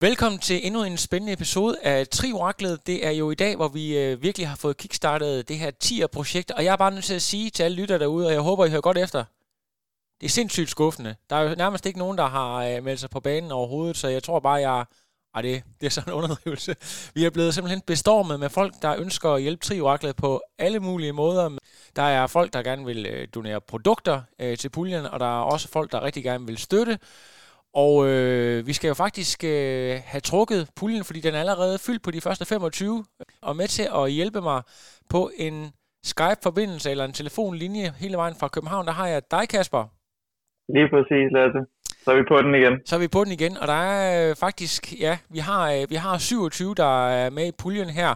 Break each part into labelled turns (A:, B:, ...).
A: Velkommen til endnu en spændende episode af Trioraklet. Det er jo i dag, hvor vi øh, virkelig har fået kickstartet det her 10'er-projekt, og jeg er bare nødt til at sige til alle lytter derude, og jeg håber, I hører godt efter. Det er sindssygt skuffende. Der er jo nærmest ikke nogen, der har øh, meldt sig på banen overhovedet, så jeg tror bare, jeg... Ej, det, det er sådan en underdrivelse. Vi er blevet simpelthen bestormet med folk, der ønsker at hjælpe Trioraklet på alle mulige måder. Der er folk, der gerne vil øh, donere produkter øh, til puljen, og der er også folk, der rigtig gerne vil støtte. Og øh, vi skal jo faktisk øh, have trukket puljen, fordi den er allerede fyldt på de første 25. Og med til at hjælpe mig på en Skype-forbindelse eller en telefonlinje hele vejen fra København, der har jeg dig, Kasper.
B: Lige præcis, Lasse. Så er vi på den igen.
A: Så er vi på den igen, og der er øh, faktisk, ja, vi har, øh, vi har 27, der er med i puljen her.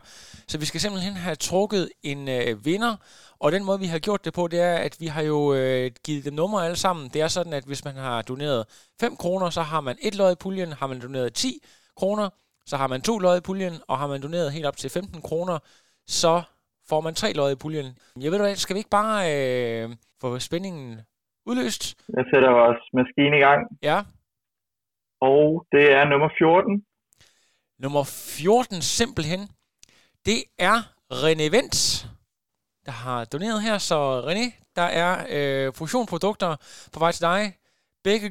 A: Så vi skal simpelthen have trukket en øh, vinder, og den måde, vi har gjort det på, det er, at vi har jo øh, givet dem numre alle sammen. Det er sådan, at hvis man har doneret 5 kroner, så har man et lod i puljen. Har man doneret 10 kroner, så har man to lod i puljen. Og har man doneret helt op til 15 kroner, så får man tre lod i puljen. Jeg ved hvad, skal vi ikke bare øh, få spændingen udløst?
B: Jeg sætter vores maskine i gang.
A: Ja.
B: Og det er nummer 14.
A: Nummer 14 simpelthen. Det er René Vents der har doneret her. Så René, der er øh, fusionprodukter på vej til dig.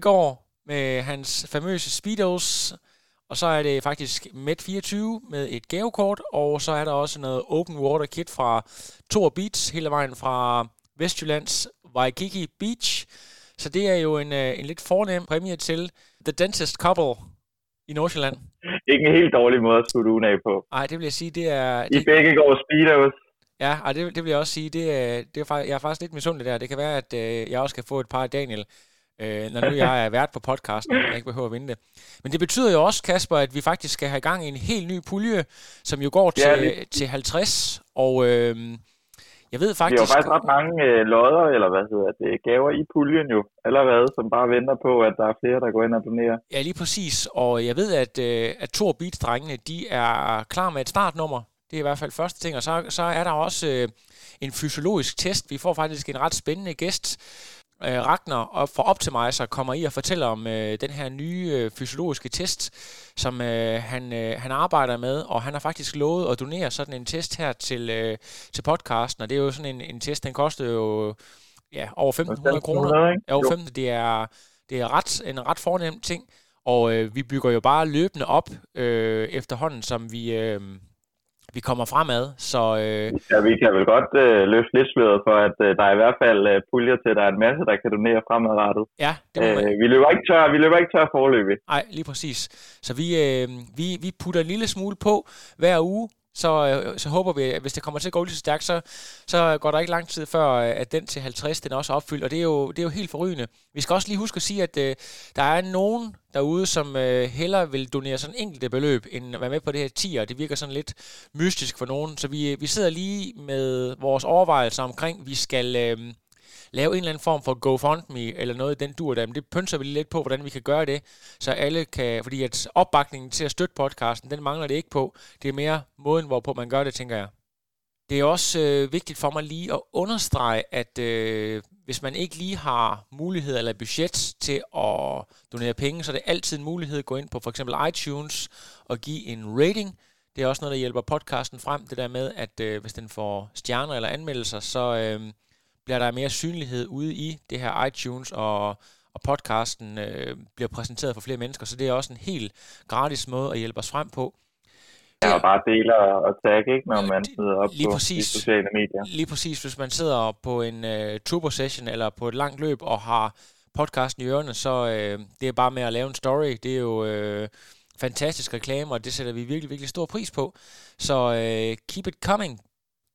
A: Går med hans famøse Speedos. Og så er det faktisk Med24 med et gavekort, og så er der også noget Open Water Kit fra Tor Beach, hele vejen fra Vestjyllands Waikiki Beach. Så det er jo en, øh, en lidt fornem præmie til The Dentist Couple i Nordsjælland.
B: Ikke en helt dårlig måde at slutte ugen af på.
A: Nej, det vil jeg sige, det er...
B: I begge går Speedos.
A: Ja, og det, det vil jeg også sige. Det, det er, faktisk, jeg er faktisk lidt misundelig der. Det kan være, at øh, jeg også kan få et par af Daniel, øh, når nu jeg er vært på podcasten, og jeg ikke behøver at vinde det. Men det betyder jo også, Kasper, at vi faktisk skal have gang i en helt ny pulje, som jo går til, ja, til 50. Og øh, jeg ved faktisk...
B: Det er jo faktisk ret mange øh, lodder, eller hvad hedder det, gaver i puljen jo allerede, som bare venter på, at der er flere, der går ind og donerer.
A: Ja, lige præcis. Og jeg ved, at, øh, at Thor Beats-drengene, de er klar med et startnummer det er i hvert fald første ting. Og så, så er der også øh, en fysiologisk test. Vi får faktisk en ret spændende gæst. Øh, Ragnar og fra Optimizer kommer i og fortæller om øh, den her nye øh, fysiologiske test, som øh, han, øh, han arbejder med, og han har faktisk lovet at donere sådan en test her til, øh, til podcasten, og det er jo sådan en, en test, den koster jo ja, over 1.500 kroner. Ja, over 15, det er, det er ret, en ret fornem ting, og øh, vi bygger jo bare løbende op øh, efterhånden, som vi... Øh, vi kommer fremad. Så, øh...
B: Ja, vi kan vel godt øh, løfte lidt sløret for, at øh, der er i hvert fald øh, puljer til, at der er en masse, der kan donere fremadrettet.
A: Ja, det må man...
B: øh, vi, løber ikke tør, vi løber ikke tør forløbig.
A: Nej, lige præcis. Så vi, øh, vi, vi putter en lille smule på hver uge, så, øh, så håber vi, at hvis det kommer til at gå lige så stærkt, så, så går der ikke lang tid før, øh, at den til 50, den også er opfyldt. Og det er jo, det er jo helt forrygende. Vi skal også lige huske at sige, at øh, der er nogen derude, som øh, hellere vil donere sådan enkelte beløb, end at være med på det her 10'er. Det virker sådan lidt mystisk for nogen. Så vi, øh, vi sidder lige med vores overvejelser omkring, vi skal... Øh, lave en eller anden form for GoFundMe eller noget i den dur der, men det pynser vi lidt på, hvordan vi kan gøre det, så alle kan, fordi at opbakningen til at støtte podcasten, den mangler det ikke på. Det er mere måden, hvorpå man gør det, tænker jeg. Det er også øh, vigtigt for mig lige at understrege, at øh, hvis man ikke lige har mulighed eller budget til at donere penge, så er det altid en mulighed at gå ind på for eksempel iTunes og give en rating. Det er også noget, der hjælper podcasten frem, det der med, at øh, hvis den får stjerner eller anmeldelser, så, øh, bliver der mere synlighed ude i det her iTunes, og, og podcasten øh, bliver præsenteret for flere mennesker, så det er også en helt gratis måde at hjælpe os frem på.
B: Ja, og bare deler og tag, ikke, når man sidder op lige på præcis, de sociale medier.
A: Lige præcis, hvis man sidder på en uh, turbo-session eller på et langt løb og har podcasten i ørene, så uh, det er bare med at lave en story. Det er jo uh, fantastisk reklame, og det sætter vi virkelig, virkelig stor pris på. Så uh, keep it coming.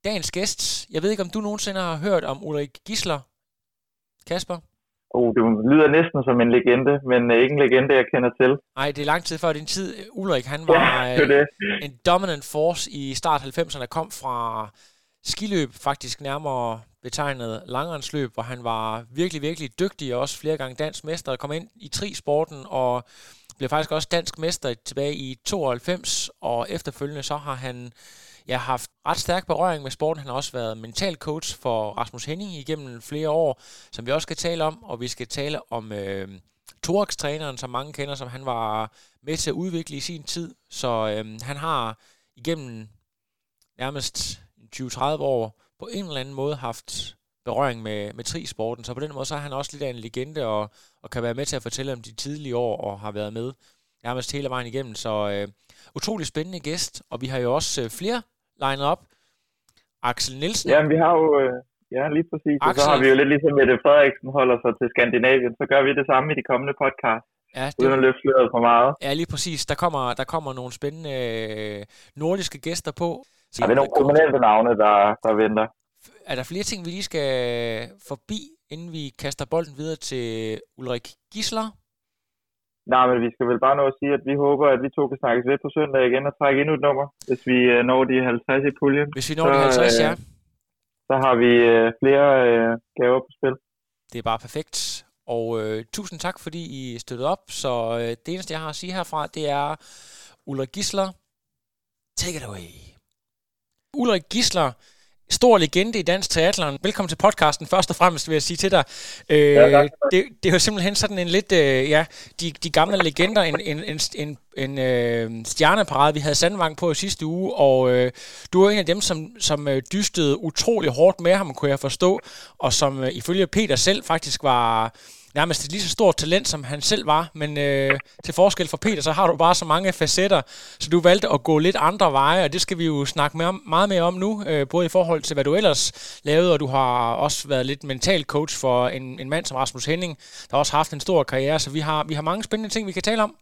A: Dagens gæst, jeg ved ikke, om du nogensinde har hørt om Ulrik Gisler, Kasper?
B: Oh, det lyder næsten som en legende, men uh, ikke en legende, jeg kender til.
A: Nej, det er lang tid før din tid. Ulrik, han var
B: ja, det det.
A: en dominant force i start 90'erne, kom fra skiløb, faktisk nærmere betegnet langrensløb, hvor han var virkelig, virkelig dygtig, og også flere gange dansk mester, kom ind i tri-sporten, og blev faktisk også dansk mester tilbage i 92, og efterfølgende så har han jeg har haft ret stærk berøring med sporten. Han har også været mental coach for Rasmus Henning igennem flere år, som vi også skal tale om, og vi skal tale om øh, Torax-træneren, som mange kender, som han var med til at udvikle i sin tid. Så øh, han har igennem nærmest 20-30 år på en eller anden måde haft berøring med, med trisporten, så på den måde så er han også lidt af en legende, og, og kan være med til at fortælle om de tidlige år, og har været med nærmest hele vejen igennem. Så øh, utrolig spændende gæst, og vi har jo også øh, flere legnet op. Axel Nielsen.
B: Ja, vi har jo, øh, ja lige præcis, Axel. og så har vi jo lidt ligesom Mette Frederiksen holder sig til Skandinavien, så gør vi det samme i de kommende podcast. Ja, det, uden at løfte sløret for meget.
A: Ja, lige præcis. Der kommer, der kommer nogle spændende øh, nordiske gæster på.
B: Så ja, det er nogle prominente navne, der, der venter.
A: Er der flere ting, vi lige skal forbi, inden vi kaster bolden videre til Ulrik Gisler?
B: Nej, men vi skal vel bare nå at sige, at vi håber, at vi to kan snakkes ved på søndag igen og trække endnu et nummer, hvis vi øh, når de 50 i puljen.
A: Hvis vi når så, de 50, ja. Øh,
B: så har vi øh, flere øh, gaver på spil.
A: Det er bare perfekt. Og øh, tusind tak, fordi I støttede op. Så øh, det eneste, jeg har at sige herfra, det er Ulrik Gisler. Take it away. Ulrik Gisler stor legende i dansk triathlon. Velkommen til podcasten, først og fremmest vil jeg sige til dig. Øh, ja, det, det er jo simpelthen sådan en lidt, øh, ja, de, de gamle legender, en, en, en, en, en øh, stjerneparade, vi havde Sandvang på i sidste uge, og øh, du er en af dem, som, som øh, dystede utrolig hårdt med ham, kunne jeg forstå, og som øh, ifølge Peter selv faktisk var nærmest et lige så stort talent, som han selv var, men øh, til forskel fra Peter, så har du bare så mange facetter, så du valgte at gå lidt andre veje, og det skal vi jo snakke mere, meget mere om nu, øh, både i forhold til, hvad du ellers lavede, og du har også været lidt mental coach for en, en mand som Rasmus Henning, der også har haft en stor karriere, så vi har, vi har mange spændende ting, vi kan tale om.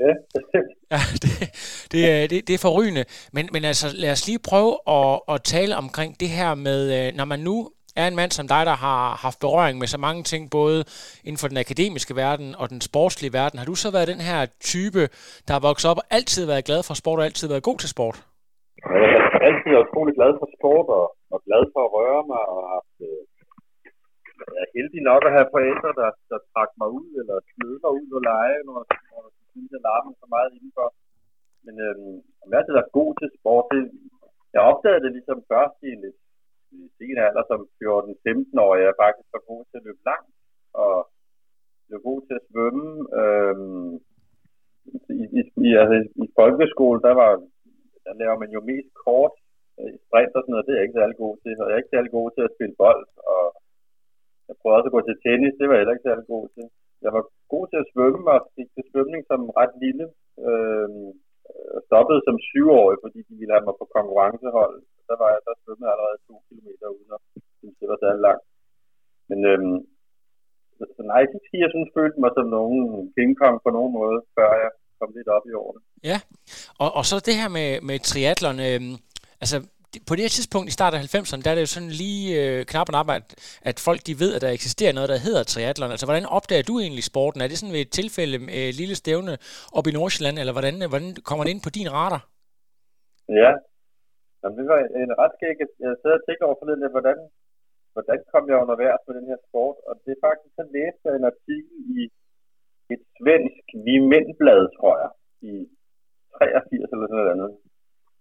B: Ja, bestemt.
A: Ja, det, det, er, det, det er forrygende. Men, men altså, lad os lige prøve at, at tale omkring det her med, øh, når man nu er en mand som dig, der har haft berøring med så mange ting, både inden for den akademiske verden og den sportslige verden. Har du så været den her type, der har vokset op og altid været glad for sport og altid været god til sport?
B: Jeg har altid været utrolig glad for sport og, og glad for at røre mig og haft, øh, jeg er heldig nok at have forældre, der, der trak mig ud eller smed mig ud og lege, når, når jeg synes, jeg larmer så meget indenfor. Men øh, jeg har altid været god til sport. Det, jeg opdagede det ligesom først i en lidt i sin alder som 14-15-årig er faktisk så god til at løbe langt, og blev god til at svømme. Øhm, i, i, i, altså, I folkeskole, der, var, der laver man jo mest kort øh, sprint og sådan noget, det er jeg ikke særlig god til. Og jeg er ikke særlig god til at spille bold, og jeg prøvede også at gå til tennis, det var jeg heller ikke særlig god til. Jeg var god til at svømme, og gik til svømning som ret lille. Øhm, øh, stoppede som syvårig, fordi de ville have mig på konkurrencehold der var jeg, der svømmede allerede to kilometer uden at synes, det var særlig langt. Men øhm, så nej, ikke sige, jeg synes, følte mig som nogen King Kong på nogen måde, før jeg kom lidt op i årene.
A: Ja, og, og så det her med, med triathlon, øhm, altså på det her tidspunkt i starten af 90'erne, der er det jo sådan lige øh, knap og at, at folk de ved, at der eksisterer noget, der hedder triathlon. Altså, hvordan opdager du egentlig sporten? Er det sådan ved et tilfælde et lille stævne op i Nordsjælland, eller hvordan, hvordan kommer det ind på din radar?
B: Ja, Jamen, det var en ret skæg. Jeg sad og tænkte over forleden, hvordan, hvordan kom jeg undervejs med den her sport? Og det er faktisk, så læste jeg en artikel i et svensk Vi Mændblad, tror jeg, i 83 eller sådan noget andet,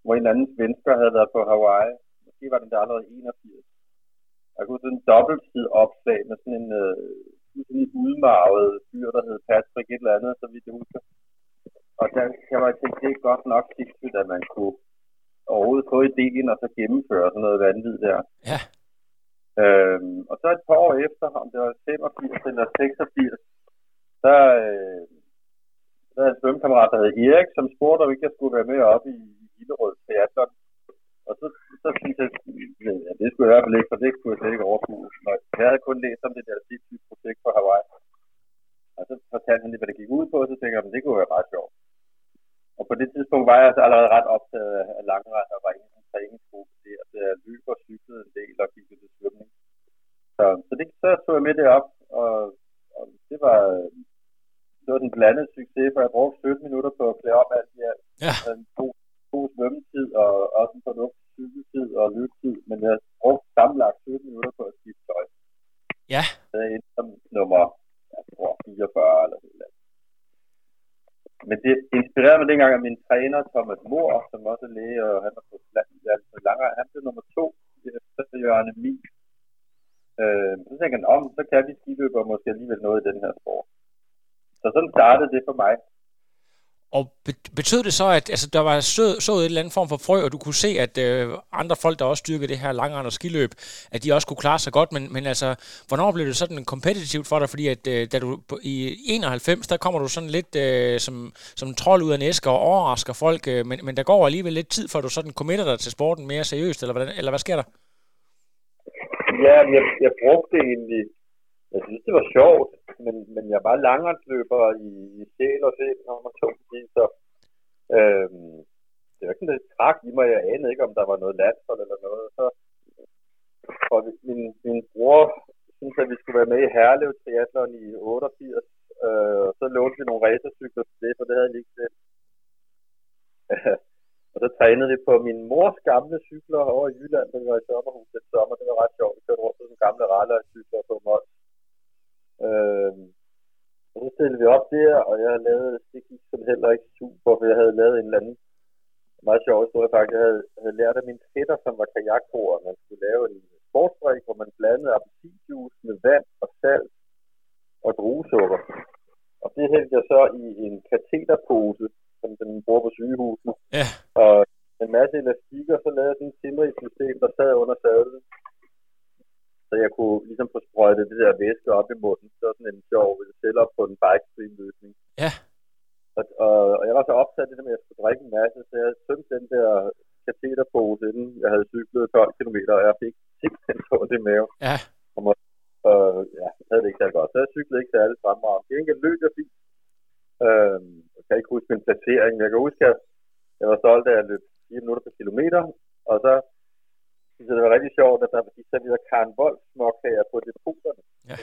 B: hvor en anden svensker havde været på Hawaii. Måske var den der allerede 81. Jeg kunne sådan en dobbeltside opslag med sådan en, øh, sådan en udmarvet fyr, der hed Patrick et eller andet, så vidt jeg husker. Og der kan man tænke, det er godt nok sigtigt, at man kunne overhovedet få ideen og så gennemføre sådan noget vanvid der.
A: Ja.
B: Øhm, og så et par år efter, om det var 85 eller 86, så, øh, så havde en svømmekammerat, der hed Erik, som spurgte, om ikke jeg skulle være med op i Hillerød Teatron. Og så, så synes jeg, ja, det skulle jeg i hvert fald ikke, for det kunne jeg slet ikke overskue. Jeg havde kun læst om det der sidste projekt på Hawaii. Og så fortalte han lige, hvad det gik ud på, og så tænkte jeg, at det kunne være meget sjovt. Og på det tidspunkt var jeg altså allerede ret optaget af langrend og var i en træningsgruppe der, så jeg løb og cyklede en del og gik til svømning. Så, så det, så tog jeg med det op, og, og det var det var den blandede succes, for jeg brugte 17 minutter på at klæde op alt i alt.
A: Ja.
B: En god, god svømmetid, og også en fornuftig cykeltid og løbetid, men jeg brugte sammenlagt 17 minutter på at skifte tøj.
A: Ja.
B: Så jeg endte som nummer, jeg tror, 44 eller sådan men det inspirerede mig dengang af min træner, Thomas Mohr, som også er læge, og han var på altså langere. Han blev nummer to efter Jørgen Emil. Øh, så tænkte han, om, så kan vi skiløbere måske alligevel noget i den her sport. Så sådan startede det for mig.
A: Og betød det så, at altså, der var sået, sået en eller andet form for frø, og du kunne se, at øh, andre folk, der også styrkede det her langrend og skiløb, at de også kunne klare sig godt, men, men altså, hvornår blev det sådan kompetitivt for dig? Fordi at øh, da du i 91, der kommer du sådan lidt øh, som, som trold ud af næske og overrasker folk, øh, men, men der går alligevel lidt tid, før du sådan committer dig til sporten mere seriøst, eller, hvordan, eller hvad sker der?
B: Ja, jeg, jeg brugte egentlig jeg synes, det var sjovt, men, men jeg var langrendsløber i, i sjæl og sjæl, når man tog det, så øhm, det var ikke sådan, det trak i mig, jeg anede ikke, om der var noget landshold eller noget, så og min, min bror synes, at vi skulle være med i Herlev Triathlon i 88, øh, og så lånte vi nogle racercykler til det, for det havde jeg ikke selv. og så trænede vi på min mors gamle cykler over i Jylland, da vi var i sommerhuset den sommer. Det var ret sjovt. Vi kørte rundt på sådan gamle rallercykler på Mols. Øh, og så stillede vi op der, og jeg lavet, det gik som heller ikke super, for jeg havde lavet en eller anden meget sjov historie faktisk. Jeg havde, havde lært af min fætter, som var kajakbord, at man skulle lave en sportsdrik, hvor man blandede appelsinjuice med vand og salt og druesukker. Og det hældte jeg så i en kateterpose, som den bruger på sygehusene.
A: Ja.
B: Og en masse elastikker, så lavede jeg sådan et simrig system, der sad under sadlen så jeg kunne ligesom få sprøjtet det der væske op i munden. Så sådan en sjov selv op på en bike løsning.
A: Ja.
B: Og, og, og, jeg var så opsat det med, at jeg skulle drikke en masse, så jeg tømte den der kateterpose, inden jeg havde cyklet 12 km, og jeg fik simpelthen så det med.
A: Ja.
B: Og, og ja, jeg havde det ikke særlig godt. Så jeg cyklede ikke særlig fremragende. Det er ikke løb jeg fint. Øhm, jeg kan ikke huske min placering. Jeg kan huske, at jeg var stolt af at løbe 4 minutter per kilometer, og så synes det var rigtig sjovt, at der, de serverede Karen Vold småkager på depoterne.
A: Ja.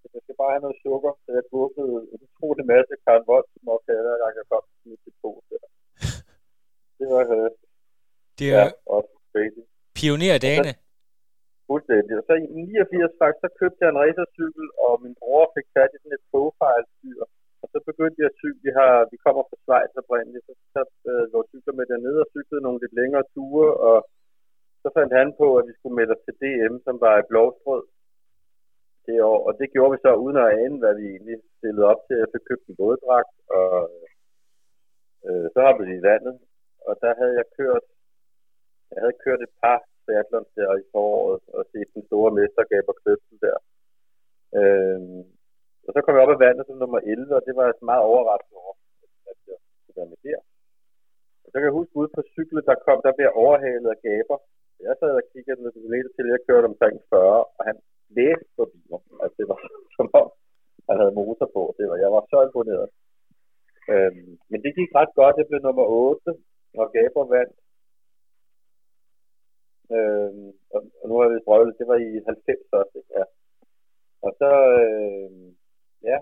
B: Så jeg, skal bare have noget sukker, så jeg bukkede en utrolig masse Karen Vold småkager, hver gang jeg kom til mit depot der. Det var øh,
A: det er
B: ja, også crazy.
A: Pionerdagene.
B: Fuldstændig. Og så i 89 faktisk, så købte jeg en racercykel, og min bror fik fat i sådan et profile-styr. Og så begyndte jeg at cykle. Vi, har, vi kommer fra Schweiz oprindeligt, så, så øh, lå cykler med dernede og cyklede nogle lidt længere ture, og så fandt han på, at vi skulle melde os til DM, som var i Blåstrød det år. Og det gjorde vi så uden at ane, hvad vi egentlig stillede op til. Jeg fik købt en våddragt, og øh, så hoppede vi i vandet. Og der havde jeg kørt, jeg havde kørt et par triathlons der i foråret, og set den store mesterskab og kløften der. Øh, og så kom jeg op af vandet som nummer 11, og det var jeg meget overrasket over, at jeg skulle være med der. Og så kan jeg huske ude på cyklet, der kom der bliver overhalet af gaber, jeg sad og kiggede med lidt til, jeg kørte omkring 40, og han blæste forbi mig. Altså, det var som om, han havde motor på. Det var, jeg var så imponeret. Øhm, men det gik ret godt. Det blev nummer 8, og Gaber vandt. Øhm, og, og, nu har vi prøvet, det var i 90 også, ja. Og så, øhm, ja,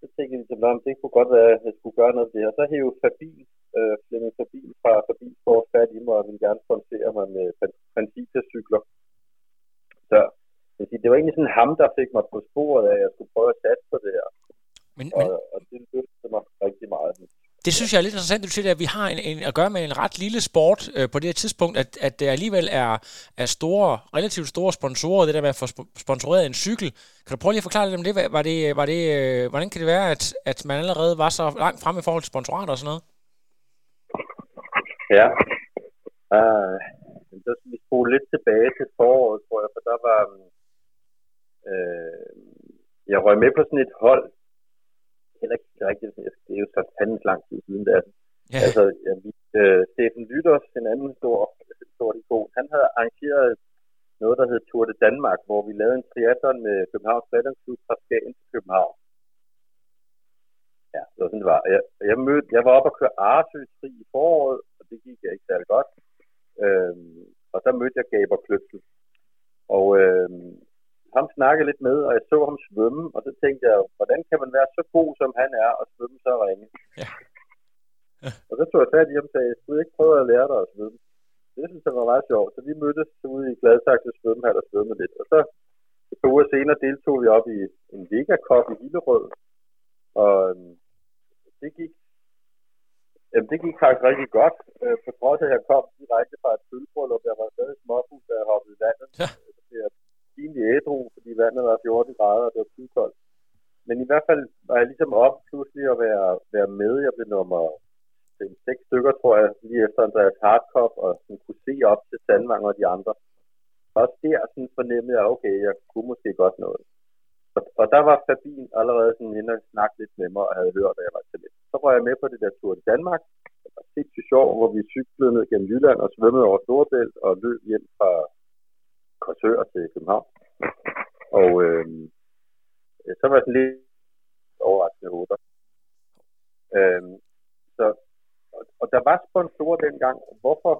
B: så tænkte vi, at det kunne godt være, at jeg skulle gøre noget der. Og så hævde Fabin øh, Flemming Fabil fra Fabil Sport fat i mig, og ville gerne sponsere mig med Principia-cykler. Så det var egentlig sådan ham, der fik mig på sporet af, at jeg skulle prøve at satse på det her.
A: Men,
B: og,
A: men...
B: og det løftede mig rigtig meget.
A: Det synes jeg er lidt interessant, du siger, at vi har en, en, at gøre med en ret lille sport øh, på det her tidspunkt, at, at det alligevel er, er store, relativt store sponsorer, det der med at få sponsoreret en cykel. Kan du prøve lige at forklare lidt om det? Var det, var det øh, hvordan kan det være, at, at man allerede var så langt frem i forhold til sponsorater og sådan noget?
B: Ja. Uh, så skal vi spole lidt tilbage til foråret, tror jeg, for der var... Uh, jeg røg med på sådan et hold. Heller ikke rigtigt. Det er jo så fandens lang tid siden, det er. Ja. Altså, ja, vi, uh, Steffen Lytters, en anden stor, stor ikon, han havde arrangeret noget, der hed Tour de Danmark, hvor vi lavede en triathlon med Københavns Triathlon fra Skagen til København. Ja, det var sådan, det var. Jeg, jeg, mødte, jeg var oppe og køre Arsø i foråret, og det gik jeg ikke særlig godt. Øhm, og så mødte jeg Gaber Kløbsel. Og øhm, ham snakkede lidt med, og jeg så ham svømme, og så tænkte jeg, hvordan kan man være så god, som han er, og svømme så ringe?
A: Ja.
B: ja. Og så tog jeg fat i ham og sagde, skulle ikke prøve at lære dig at svømme? Det synes jeg var meget sjovt, så vi mødtes ude i Gladsaxe svømmehal og svømmede lidt, og så to uger senere deltog vi op i en Vega Cup i Hillerød, og øhm, det gik Jamen, det gik faktisk rigtig godt, øh, på trods af, at jeg kom direkte fra et følgebryllup. Jeg var stadig småfuld, da jeg hoppede i vandet. Ja. Så blev jeg pinlig ædru, fordi vandet var 14 grader, og det var koldt. Men i hvert fald var jeg ligesom op pludselig at være, være med. Jeg blev nummer 6 stykker, tror jeg, lige efter Andreas Hardkop, og sådan kunne se op til Sandvang og de andre. Også der sådan fornemmede jeg, okay, jeg kunne måske godt noget. Og, og der var Fabien allerede sådan inde og snakke lidt med mig, og havde hørt, at jeg var til. Så var jeg med på det der tur i Danmark. Det var sindssygt sjov, hvor vi cyklede ned gennem Jylland og svømmede over Storebælt og løb hjem fra Korsør til København. Og øh, øh, så var jeg sådan lidt overraskende håber. Øh, så, og, og der var sponsorer dengang. Hvorfor?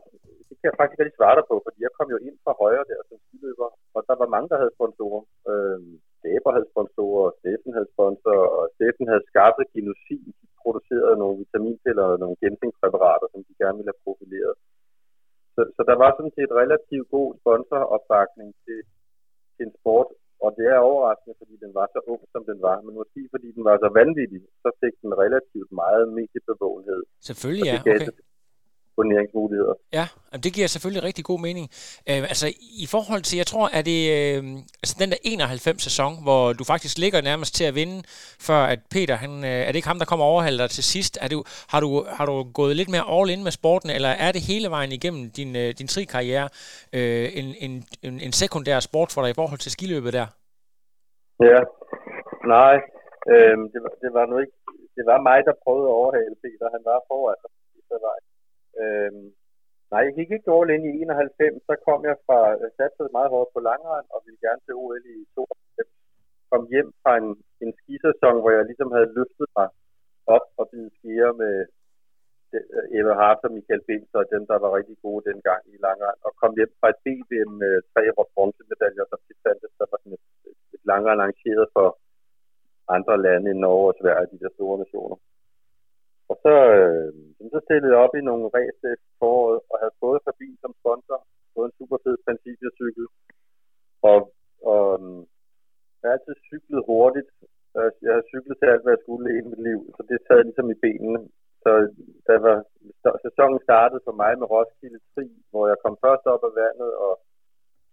B: Det kan jeg faktisk ikke svare dig på, fordi jeg kom jo ind fra højre der som skiløber, og der var mange, der havde sponsorer. Øh, Dæber havde sponsorer, og Steffen havde sponsorer, og Steffen havde skaffet genosin. De producerede nogle vitaminpiller og nogle gensinkpræparater, som de gerne ville have profileret. Så, så der var sådan set relativt god sponsoropbakning til, til en sport, og det er overraskende, fordi den var så ung, som den var. Men måske fordi den var så vanvittig, så fik den relativt meget mediebevågenhed.
A: Selvfølgelig, ja. Okay
B: turneringsmuligheder.
A: Ja, det giver selvfølgelig rigtig god mening. Øh, altså i forhold til, jeg tror, at det øh, altså den der 91 sæson, hvor du faktisk ligger nærmest til at vinde, før at Peter, han, øh, er det ikke ham, der kommer overhalder dig til sidst? Er du, har, du, har du gået lidt mere all in med sporten, eller er det hele vejen igennem din, øh, din tri-karriere øh, en, en, en, en sekundær sport for dig i forhold til skiløbet der?
B: Ja, nej, øh, det, var, det var nu ikke, det var mig, der prøvede at overhale Peter, han var foran dig. Øhm, nej, jeg gik ikke all ind i 91, så kom jeg fra, jeg satte meget hårdt på langrand, og ville gerne til OL i 92. Kom hjem fra en, en skisæson, hvor jeg ligesom havde løftet mig op og blive skier med øh, Eva Hart og Michael Bens og dem, der var rigtig gode dengang i langrand, og kom hjem fra et BVM med øh, tre bronzemedaljer, som de fandt, der var sådan et, et langrand arrangeret for andre lande end Norge og Sverige, de der store nationer. Og så, øh, så stillede jeg op i nogle race foråret, og havde fået forbi som sponsor, fået en super fed principiecykel, og, og øh, jeg har altid cyklet hurtigt. Jeg har cyklet til alt, hvad jeg skulle i mit liv, så det sad ligesom i benene. Så da var, sæsonen startede for mig med Roskilde 3, hvor jeg kom først op af vandet og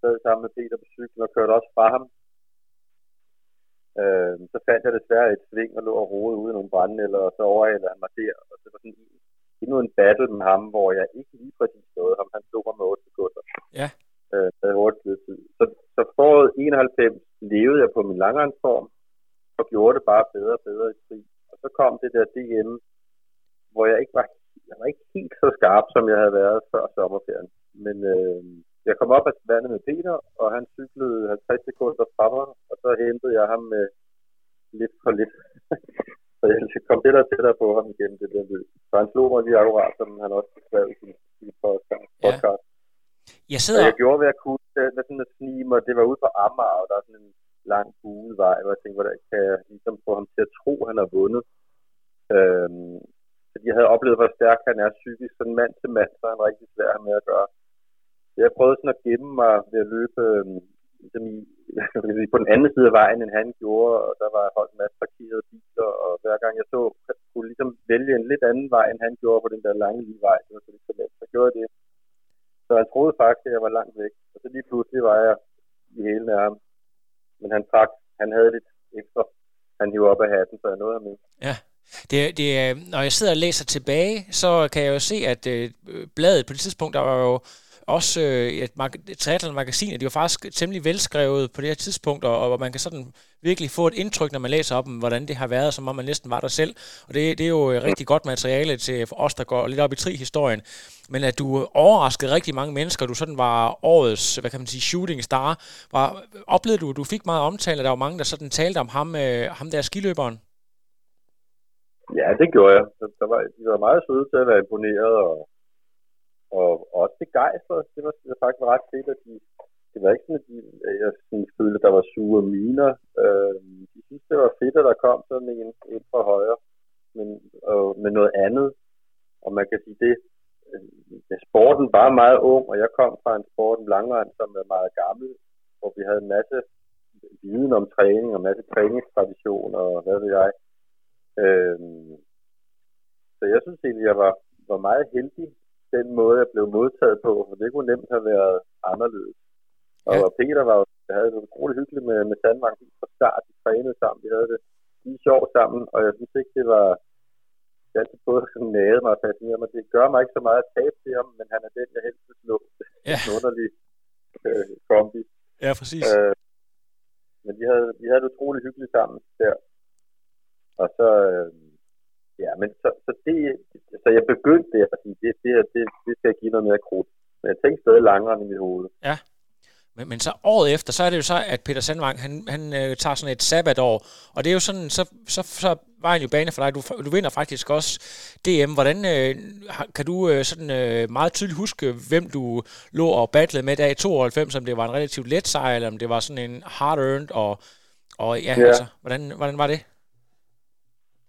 B: sad sammen med Peter på cyklen og kørte også fra ham Øh, så fandt jeg desværre et sving og lå og rode ude i nogle brændenælder, og så overhalede han mig der. Og det var sådan endnu en battle med ham, hvor jeg ikke lige præcis nåede ham. Han slog mig med 8 sekunder.
A: Ja.
B: Øh, havde tid. Så, så foråret 91 levede jeg på min langrendsform, og gjorde det bare bedre og bedre i krig. Og så kom det der DM, hvor jeg ikke var, jeg var ikke helt så skarp, som jeg havde været før sommerferien. Men øh, jeg kom op af vandet med Peter, og han cyklede 50 sekunder fra mig, og så hentede jeg ham med lidt for lidt. så jeg kom det der tættere på ham igen, det der løb. Så han slog mig lige akkurat, som han også beskrev i sin, sin podcast. Ja.
A: Jeg sidder...
B: Så jeg gjorde, hvad jeg kunne, med sådan at snige mig. Det var ude på Amager, og der er sådan en lang buevej, hvor jeg tænkte, hvordan kan jeg ligesom få ham til at tro, at han har vundet. Øhm, fordi jeg havde oplevet, hvor stærk han er psykisk. Sådan mand til mand, så er han rigtig svær med at gøre jeg prøvede sådan at gemme mig ved at løbe øh, ligesom i, på den anden side af vejen, end han gjorde, og der var holdt en masse parkerede biler, og hver gang jeg så, jeg kunne ligesom vælge en lidt anden vej, end han gjorde på den der lange lige vej, det var så lidt så let, så gjorde jeg det. Så han troede faktisk, at jeg var langt væk, og så lige pludselig var jeg i hele af ham. Men han trak, han havde lidt ekstra, han hiver op af hatten, så jeg nåede ham ikke.
A: Ja. Det, det, når jeg sidder og læser tilbage, så kan jeg jo se, at øh, bladet på det tidspunkt, der var jo også øh, et, mag- et triathlon-magasin, og de var faktisk temmelig velskrevet på det her tidspunkt, og, og man kan sådan virkelig få et indtryk, når man læser op om, hvordan det har været, som om man næsten var der selv. Og det, det er jo øh, rigtig godt materiale til os, der går lidt op i tri-historien. Men at du overraskede rigtig mange mennesker, du sådan var årets, hvad kan man sige, shooting star. Var, oplevede du, at du fik meget omtale, og der var mange, der sådan talte om ham, øh, ham der skiløberen?
B: Ja, det gjorde jeg. Der var, de var meget søde til at være imponeret, og og også begejstret. Det var, det var faktisk ret fedt, at de det var ikke sådan, at de, jeg sådan følte, at der var sure miner. Øh, de synes, det var fedt, at der kom sådan en, en fra højre, men, og, med noget andet. Og man kan sige, det, øh, ja, sporten var meget ung, og jeg kom fra en sport, en som er meget gammel, hvor vi havde en masse viden om træning, og en masse træningstradition, og hvad ved jeg. Øh, så jeg synes egentlig, jeg var, var meget heldig, den måde, jeg blev modtaget på, for det kunne nemt have været anderledes. Og ja. Peter var jeg havde det utroligt hyggeligt med, med Sandvang fra start. Vi trænede sammen, vi havde det lige sjovt sammen, og jeg synes ikke, det var, det altid både sådan nade mig og fascinere mig. Det gør mig ikke så meget at tabe til ham, men han er den, jeg helst vil slå. Ja. en underlig øh, kombi.
A: Ja, præcis.
B: Øh, men vi havde, vi havde det utroligt hyggeligt sammen der. Og så, øh, ja, men så, så, det, så jeg begyndte det at sige, det, det, det, det skal jeg give noget mere krudt. Men jeg tænkte stadig langere i mit hoved.
A: Ja. Men, men så året efter, så er det jo så, at Peter Sandvang, han, han øh, tager sådan et sabbatår, og det er jo sådan, så, så, så var en jo bane for dig. Du, du vinder faktisk også DM. Hvordan øh, kan du øh, sådan øh, meget tydeligt huske, hvem du lå og battlede med der i 92, om det var en relativt let sejr, eller om det var sådan en hard-earned, og, og ja, ja. altså, hvordan, hvordan var det?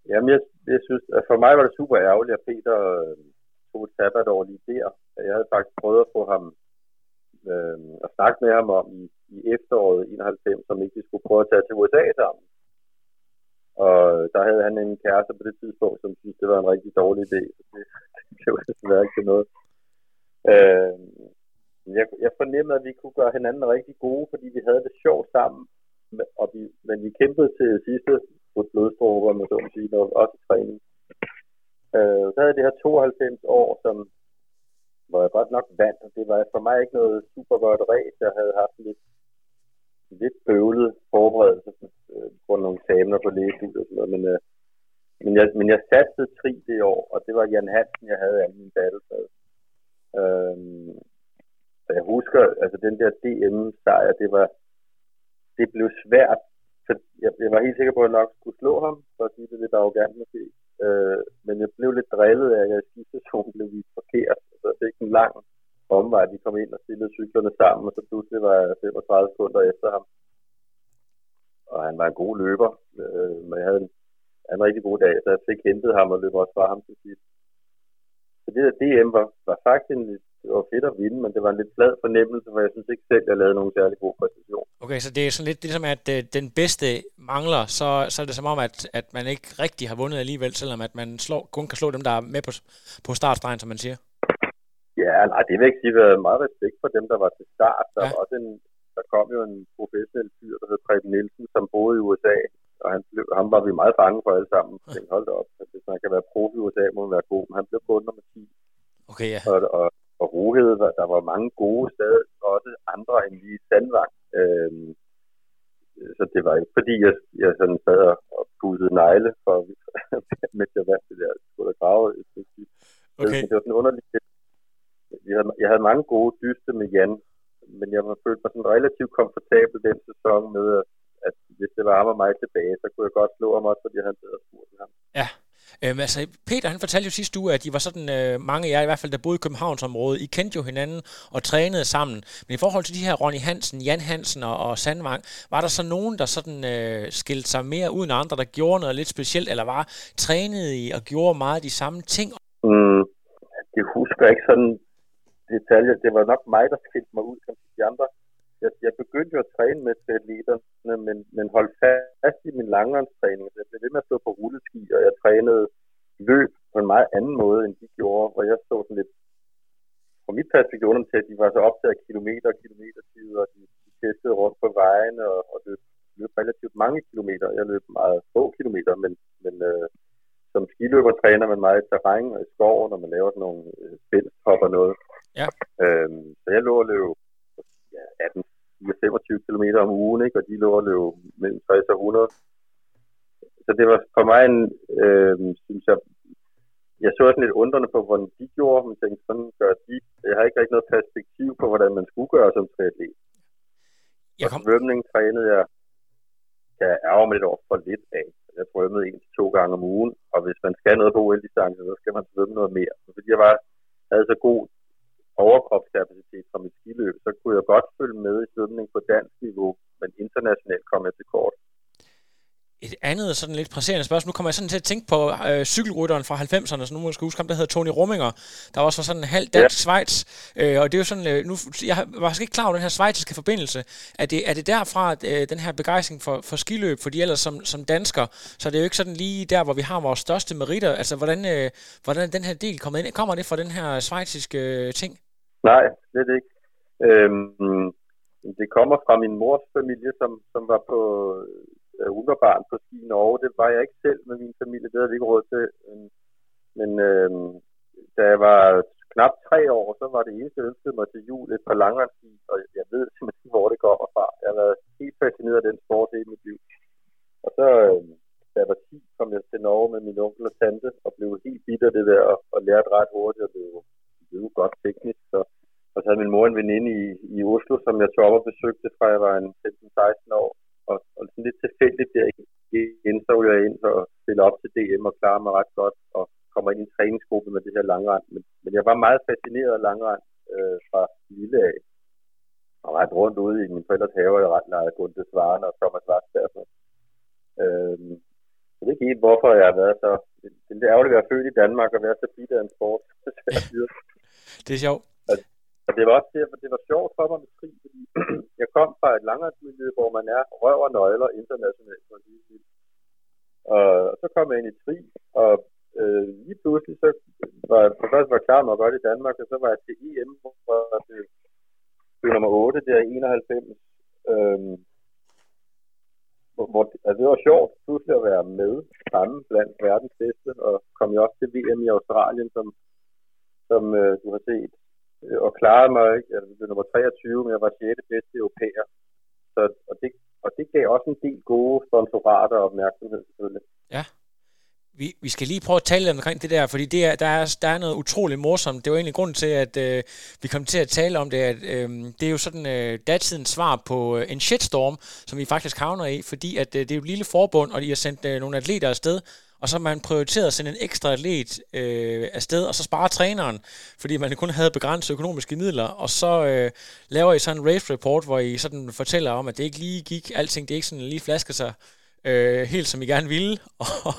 B: Jamen, jeg, jeg synes, for mig var det super ærgerligt, at Peter øh, tog et sabbatår lige der. Jeg havde faktisk prøvet at få ham øh, at snakke med ham om i, i efteråret 91, som ikke vi skulle prøve at tage til USA sammen. Og der havde han en kæreste på det tidspunkt, som syntes, det var en rigtig dårlig idé. Så det, det var desværre ikke noget. Øh, jeg, jeg fornemmede, at vi kunne gøre hinanden rigtig gode, fordi vi havde det sjovt sammen. Og vi, men vi kæmpede til sidste blodstråber, med så at sige, når også i træning. Øh, så havde det her 92 år, som hvor jeg godt nok vandt, og det var for mig ikke noget super godt ræs. Jeg havde haft lidt, lidt bøvlet forberedelse øh, på nogle eksamener på lægestudiet og sådan noget, men, øh, men, jeg, men jeg satte tri det år, og det var Jan Hansen, jeg havde af min battle Øh, så jeg husker, altså den der DM-sejr, det var, det blev svært, så jeg, jeg var helt sikker på, at jeg nok skulle slå ham, for at sige det lidt arrogant måske. Øh, men jeg blev lidt drillet af, at jeg i sidste sæson blev vist forkert. Så det er en lang omvej. Vi kom ind og stillede cyklerne sammen, og så pludselig var jeg 35 sekunder efter ham. Og han var en god løber, øh, men jeg havde en, en rigtig god dag, så jeg fik hentet ham og løb også fra ham til sidst. Så det der DM var, var faktisk en, det var fedt at vinde, men det var en lidt flad fornemmelse, for jeg synes ikke selv, at jeg lavede nogen særlig god præstation.
A: Okay, så det er sådan lidt ligesom, at øh, den bedste mangler, så, så er det som om, at, at man ikke rigtig har vundet alligevel, selvom at man slår, kun kan slå dem, der er med på, på startstregen, som man siger.
B: Ja, nej, det vil ikke sige, at meget respekt for dem, der var til start. Der, ja. var også en, der kom jo en professionel fyr, der hed Preben Nielsen, som boede i USA, og han blev, ham var vi meget bange for alle sammen. Ja. Tænkte, hold da op, hvis man kan være profi i USA, må man være god, men han blev kun nummer 10.
A: Okay, ja.
B: Og, og, og Rohed, der var mange gode steder, også andre end lige Sandvang. Øhm, så det var ikke fordi, jeg, jeg sådan sad og pudsede negle, for, mens jeg det der, skulle der grave. Okay. Det var sådan underligt. Jeg havde, jeg havde mange gode dyste med Jan, men jeg var følt mig sådan relativt komfortabel den sæson med, at, at hvis det var ham og mig tilbage, så kunne jeg godt slå ham også, fordi han havde spurgt ham.
A: Ja, Øhm, altså, Peter han fortalte jo sidste uge, at de var sådan, øh, mange af jer i hvert fald, der boede i Københavnsområdet. I kendte jo hinanden og trænede sammen. Men i forhold til de her Ronny Hansen, Jan Hansen og, og Sandvang, var der så nogen, der sådan øh, skilte sig mere ud end andre, der gjorde noget lidt specielt, eller var trænede i og gjorde meget de samme ting?
B: Mm, det husker jeg ikke sådan detaljer. Det var nok mig, der skilte mig ud som de andre. Jeg, jeg begyndte jo at træne med triatleterne, men, men holdt fast i min langrendstræning. Jeg blev ved med at stå på rulleski, og jeg trænede løb på en meget anden måde, end de gjorde, hvor jeg stod sådan lidt fra mit perspektiv til, at de var så optaget af kilometer og kilometertid, og de, de testede rundt på vejen og, og løb, løb relativt mange kilometer. Jeg løb meget få kilometer, men, men øh, som skiløber træner man meget i terræn og i skoven, når man laver sådan nogle øh, spændstop og noget.
A: Ja.
B: Øhm, så jeg lå og løb ja, 18 25 km om ugen, ikke? og de lå og løb mellem 60 og 100. Så det var for mig en, øh, synes jeg, jeg så sådan lidt undrende på, hvordan de gjorde, men tænkte, sådan gør de. Jeg har ikke rigtig noget perspektiv på, hvordan man skulle gøre som triatlet. Jeg kom... Og svømning trænede jeg, kan jeg ærge mig lidt over for lidt af. Jeg svømmede en til to gange om ugen, og hvis man skal noget på OL-distance, så skal man svømme noget mere. Fordi jeg var, havde så god overkropskapacitet fra mit skiløb, så kunne jeg godt følge med i svømning på dansk niveau, men internationalt kom jeg til kort
A: et andet sådan lidt presserende spørgsmål. Nu kommer jeg sådan til at tænke på øh, cykelrytteren fra 90'erne, så nu må jeg huske ham, der hedder Tony Rumminger, der også var sådan en halv dansk ja. Schweiz. Øh, og det er jo sådan, øh, nu, jeg var ikke klar over den her svejtiske forbindelse. Er det, er det derfra, at, øh, den her begejstring for, for skiløb, for de ellers som, som dansker, så det er jo ikke sådan lige der, hvor vi har vores største meritter. Altså, hvordan, øh, hvordan den her del kommet ind? Kommer det fra den her svejtiske øh, ting?
B: Nej, slet ikke. Øhm, det kommer fra min mors familie, som, som var på øh, øh underbarn på ski i Norge. Det var jeg ikke selv med min familie, det havde vi ikke råd til. Men øh, da jeg var knap tre år, så var det eneste, jeg ønskede mig til jul et par langrendsski, og jeg ved simpelthen, ikke, hvor det kommer fra. Jeg har været helt fascineret af den sport i mit liv. Og så, øh, da jeg var 10, kom jeg til Norge med min onkel og tante, og blev helt bitter det der, og, og lærte ret hurtigt, at løbe blev godt teknisk. Så, og så havde min mor en veninde i, i Oslo, som jeg tog op og besøgte, fra jeg var en 15-16 år og, og sådan lidt tilfældigt der igen, så jeg ind og stille op til DM og klare mig ret godt, og kommer ind i en træningsgruppe med det her langrand. Men, men jeg var meget fascineret af langrand øh, fra lille af. Og ret rundt ude i min forældres have, og jeg ret lejet Gunde Svaren og Thomas Varsberg. Øh, jeg ved ikke helt, hvorfor jeg har været så... Det er ærgerligt at være født i Danmark og være så bitter af en sport.
A: det er sjovt.
B: Og det var også derfor, det var sjovt for mig med krig, fordi jeg kom fra et langrendsmiljø, hvor man er røv og nøgler internationalt. Og så kom jeg ind i krig, og øh, lige pludselig så var jeg for først var klar med at gøre det i Danmark, og så var jeg til EM, hvor jeg blev nummer 8 der i 91. Øhm, hvor, altså det var sjovt pludselig at være med sammen blandt verdens bedste, og kom jeg også til VM i Australien, som, som øh, du har set Øh, og klarede mig, ikke? Altså, jeg blev nummer 23, men jeg var 6. bedste europæer. Så, og, det, og det gav også en del gode sponsorater og opmærksomhed selvfølgelig.
A: Ja. Vi, vi skal lige prøve at tale lidt omkring det der, fordi det er, der, er, der er noget utroligt morsomt. Det var egentlig grunden til, at øh, vi kom til at tale om det, at øh, det er jo sådan øh, datidens svar på øh, en shitstorm, som vi faktisk havner i, fordi at øh, det er jo et lille forbund, og de har sendt øh, nogle atleter afsted, og så man prioriteret at sende en ekstra atlet øh, afsted, og så spare træneren, fordi man kun havde begrænset økonomiske midler, og så øh, laver I sådan en race report, hvor I sådan fortæller om, at det ikke lige gik, alting det ikke sådan lige flasker sig øh, helt som I gerne ville. Og,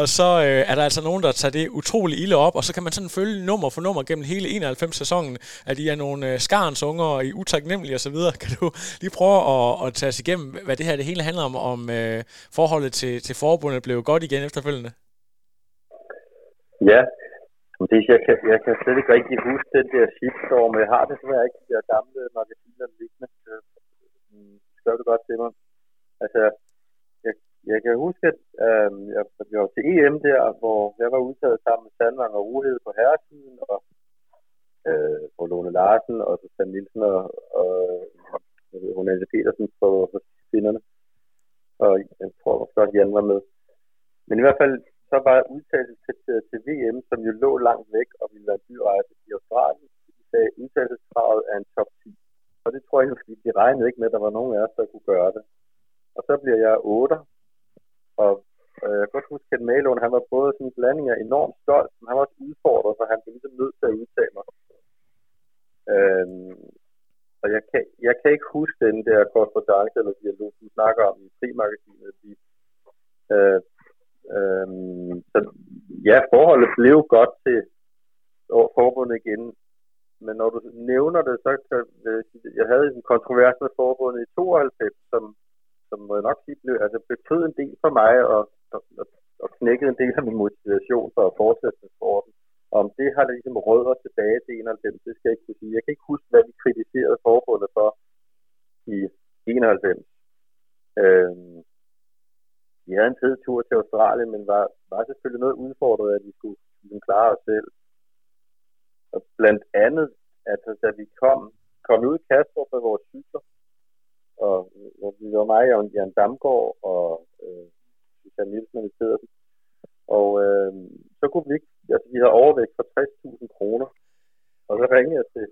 A: og så øh, er der altså nogen, der tager det utrolig ilde op, og så kan man sådan følge nummer for nummer gennem hele 91-sæsonen, at I er nogle øh, skarens unger i utaknemmelige osv. Kan du lige prøve at, at tage os igennem, hvad det her det hele handler om, om øh, forholdet til, til forbundet blev godt igen efterfølgende?
B: Ja, det, jeg, kan, jeg kan slet ikke rigtig huske den der shitstorm. Jeg har desværre ikke de der gamle magasiner liggende. Øh, mm, Gør det godt til mig. Altså, jeg kan huske, at øh, jeg, jeg var til EM der, hvor jeg var udtaget sammen med Sandvang og Uhed på herresiden, og øh, på Lone Larsen, og så Stan Nielsen og, og hun Anne Petersen på, på kvinderne. Og jeg tror også, Jan var med. Men i hvert fald, så var udtagelseskriteriet til til VM, som jo lå langt væk og ville være byrejse i Australien. De sagde, at udtagelseskravet er en top 10. Og det tror jeg, fordi de regnede ikke med, at der var nogen af os, der kunne gøre det. Og så bliver jeg 8, og øh, jeg kan godt huske, at Malone, han var både sådan en blanding af enormt stolt, men han var også udfordret, for han blev ligesom nødt til at udtale mig. Øh, og jeg kan, jeg kan ikke huske den der korrespondance eller dialog, du snakker om i frimagasinet. De, øh, øh, så ja, forholdet blev godt til forbundet igen, men når du nævner det, så kan jeg havde en kontrovers med forbundet i 92, som som må jeg nok sige, blev, altså betød en del for mig, og, og, og knækkede en del af min motivation for at fortsætte med sporten. Om det har ligesom rødder tilbage til 91, det skal jeg ikke kunne sige. Jeg kan ikke huske, hvad vi kritiserede forbundet for i 91. Øhm, vi havde en tur til Australien, men var, var selvfølgelig noget udfordret, at vi skulle ligesom klare os selv. Og blandt andet, at altså, da vi kom, kom ud i Kastrup med vores cykler, og øh, vi var mig og Jan Damgaard og øh, Susanne Nielsen og Pedersen. Og øh, så kunne vi ikke, altså vi havde overvægt for 60.000 kroner. Og så ringede jeg til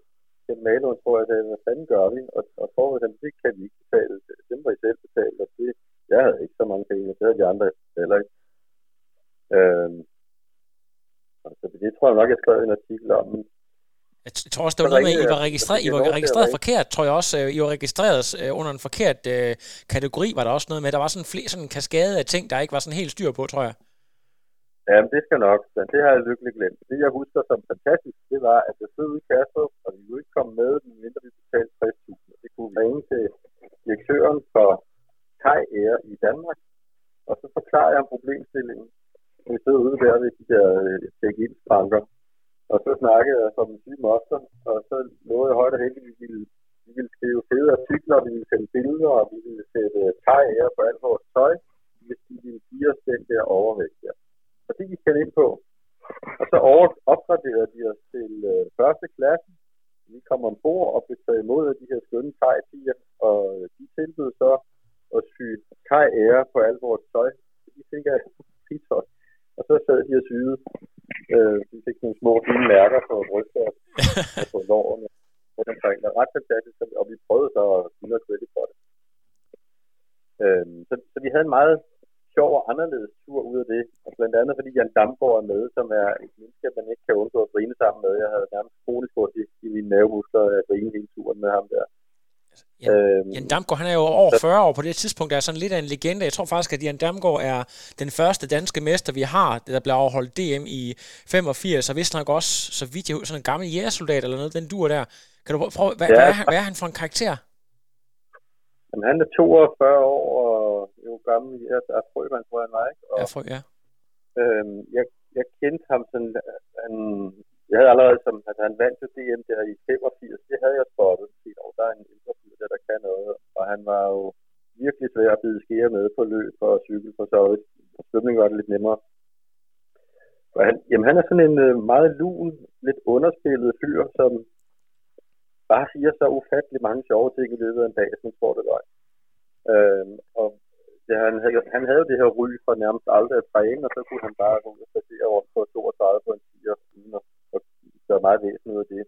B: den maler, og tror jeg, sagde, hvad fanden gør vi? Og, og forholdet, det kan vi ikke betale. dem var I selv betalt, Og det, jeg havde ikke så mange penge, det havde de andre heller ikke. Øh, altså, det tror jeg nok, jeg skrev en artikel om. Men
A: jeg tror også, det var noget med, at I var registreret, I var registreret forkert, tror jeg også. Øh, I var registreret øh, under en forkert øh, kategori, var der også noget med. Der var sådan flere sådan en kaskade af ting, der ikke var sådan helt styr på, tror jeg.
B: Ja, det skal nok. Men det har jeg lykkeligt glemt. Det, jeg husker som fantastisk, det var, at jeg stod i Kastrup, og vi kunne ikke komme med, mindre vi betalte 60.000. Det kunne ringe til direktøren for Kai Air i Danmark, og så forklarede jeg om problemstillingen. Vi stod ude der ved de der check-in-banker, og så snakkede jeg som en syg moster, og så lovede jeg højt og heldigt, at vi ville, vi ville skrive fede artikler, vi ville sende billeder, og vi ville sætte Kai Air på alt vores tøj, hvis de ville give os den der overvægt der. Og det gik han ind på. Og så over, opgraderede de os til øh, første klasse. Vi kom ombord og blev taget imod af de her skønne tegpiger, og øh, de tilbød så at sy kaj ære på alt vores tøj. Så De fik af. Og så sad de og syede. Øh, vi fik nogle små fine mærker på brystet og på lårene. Det var ret fantastisk, og vi prøvede så at give noget credit for det. Øh, så, så vi havde en meget sjov og anderledes tur ud af det. Og blandt andet fordi Jan Damgaard er med, som er et menneske, man ikke kan undgå at grine sammen med. Jeg havde nærmest kronisk i, i mine mavemuskler at grine hele turen med ham der.
A: Jan, øhm, Jan Damgaard, han er jo over 40 år på det tidspunkt, er sådan lidt af en legende. Jeg tror faktisk, at Jan Damgaard er den første danske mester, vi har, der blev afholdt DM i 85, og vist nok også, så vidt jeg sådan en gammel jægersoldat eller noget, den dur der. Kan du prøve, hvad, ja, hvad, er han, hvad er han for en karakter?
B: Jamen, han er 42 år og jo gammel. Jeg er frømand, tror jeg, han var, ikke? Og,
A: ja, frø, ja.
B: Øhm, jeg, jeg kendte ham sådan, han, jeg havde allerede som, altså han vandt jo DM der i 85, det havde jeg spottet. Og der er en ældre fyr, der, der kan noget, og han var jo virkelig svær at bide skære med på løb og cykel, for så på svømning var det lidt nemmere. Og han, jamen han er sådan en øh, meget lun, lidt underspillet fyr, som bare siger så ufattelig mange sjove ting i løbet af en dag, som tror det var. Øh, og ja, han, havde, han havde det her ry for nærmest aldrig at træne, og så kunne han bare gå ud og placere rundt på 32 på en 10 uden at, og gøre meget væsen ud af det.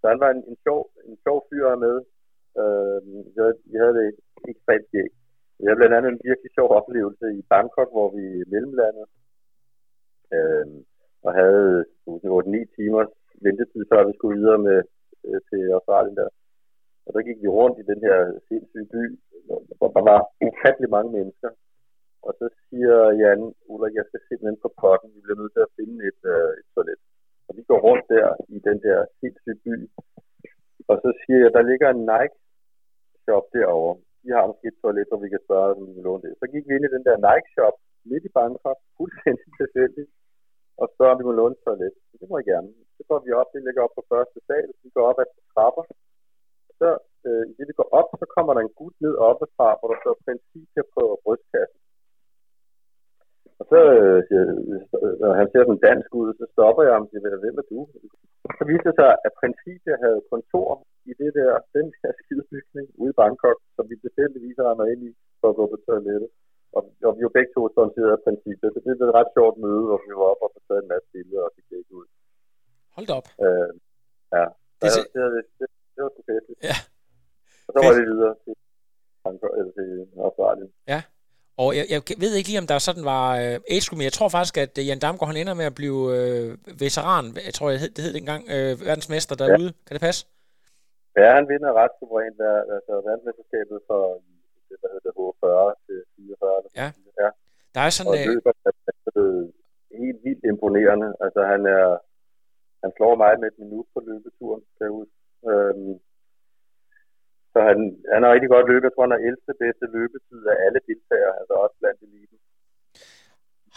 B: Så han var en, en, sjov, en sjov fyr med. Øh, vi, havde, vi havde det ekstremt skægt. Vi havde blandt andet en virkelig sjov oplevelse i Bangkok, hvor vi mellemlandede. Øh, og havde 8-9 timers ventetid, før vi skulle videre med, øh, til Australien der. Og der gik vi rundt i den her sindssyge by, hvor der var ufattelig mange mennesker. Og så siger Jan, Ulla, jeg skal simpelthen på potten, vi bliver nødt til at finde et, øh, et toilet. Og vi går rundt der i den der sindssyge by, og så siger jeg, der ligger en Nike-shop derovre. De har måske et toilet, hvor vi kan spørge, om vi kan låne det. Så gik vi ind i den der Nike-shop midt i Bangkok, fuldstændig tilfældigt, og spørger, om vi må låne et toilet. Det må jeg gerne. Så går vi op, vi ligger op på første sal, vi går op ad trapper, så øh, i det vi går op, så kommer der en gut ned oppe fra, hvor der står princip på brystkassen. Og så øh, når han ser den dansk ud, så stopper jeg ham og siger, hvem er du? Så viste det sig, at Principia havde kontor i det der, den her skidebygning ude i Bangkok, som vi tilfældigvis har ind i for at gå på toilettet. Og, og vi var begge to sponsoreret af Principia, så det blev et ret sjovt møde, hvor vi var oppe og taget en masse billeder og fik det ud.
A: Hold da op.
B: Øh, ja, det, det, det, det, det var sgu fedt.
A: Ja.
B: Og så var det videre til, eller til Australien.
A: Ja. Og jeg, jeg ved ikke lige, om der sådan var øh, age men jeg tror faktisk, at øh, Jan Damgaard han ender med at blive øh, veteran, jeg tror, det hed, det hed dengang, øh, verdensmester derude. Ja. Kan det passe?
B: Ja, han vinder ret suverænt, altså verdensmesterskabet for det, der hedder H40 til 44.
A: Ja. ja. Der er sådan...
B: Og øh, løber er helt vildt imponerende. Altså, han er... Han slår mig med et minut på løbeturen derude. Øhm, så han, han har rigtig godt løbet. Jeg tror, han har 11. bedste løbetid af alle deltagere, altså også blandt eliten.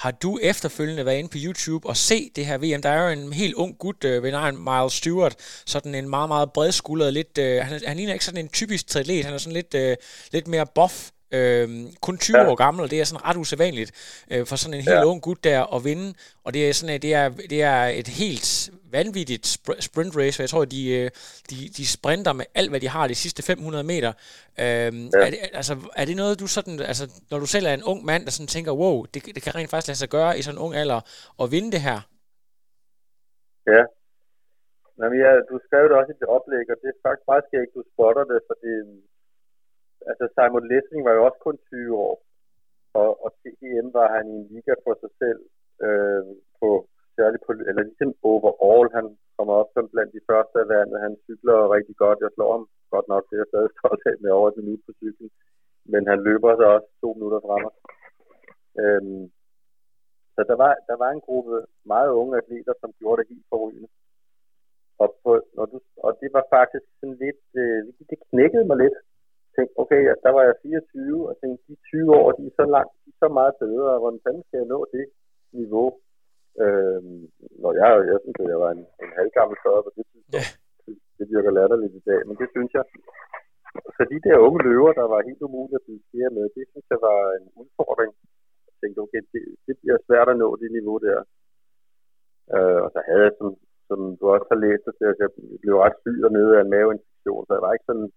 A: Har du efterfølgende været inde på YouTube og se det her VM? Der er jo en helt ung gut øh, ved navn Miles Stewart, sådan en meget, meget bredskuldret, lidt, øh, han, han ligner ikke sådan en typisk triatlet, han er sådan lidt, øh, lidt mere buff, Øh, kun 20 ja. år gammel, det er sådan ret usædvanligt øh, for sådan en helt ja. ung gut der at vinde. Og det er sådan, det er, det er et helt vanvittigt sprint race, for jeg tror, de, øh, de, de sprinter med alt, hvad de har de sidste 500 meter. Øh, ja. er, det, altså, er det noget, du sådan, altså, når du selv er en ung mand, der sådan tænker, wow, det, det kan rent faktisk lade sig gøre i sådan en ung alder at vinde det her?
B: Ja. Jamen, ja, du skrev det også i det oplæg, og det er faktisk meget skægt, du spotter det, fordi altså Simon Lessing var jo også kun 20 år, og, og TGM var han i en liga for sig selv, øh, på, særligt på, eller ligesom overall, han kommer op som blandt de første af vandet. Han cykler rigtig godt. Jeg slår ham godt nok, det er jeg stadig stolt af med over et minut på cyklen. Men han løber så også to minutter frem. Øhm, så der var, der var en gruppe meget unge atleter, som gjorde det helt forrygende. Og, på, når du, og det var faktisk sådan lidt, øh, det knækkede mig lidt. Tænkte, okay, ja, der var jeg 24, og tænkte, de 20 år, de er så langt, de er så meget bedre, og hvordan fanden skal jeg nå det niveau? Øh, når jeg, jeg synes, at jeg var en, en halvgammel før på det tidspunkt. Yeah. Det, det virker latterligt i dag, men det synes jeg. Så de der unge løver, der var helt umulige at blive flere med, det synes jeg var en udfordring. Jeg tænkte, okay, det, det bliver svært at nå det niveau der. Øh, og så havde jeg, som, som du også har læst, at jeg blev ret syg dernede af en maveinfektion, så jeg var ikke sådan,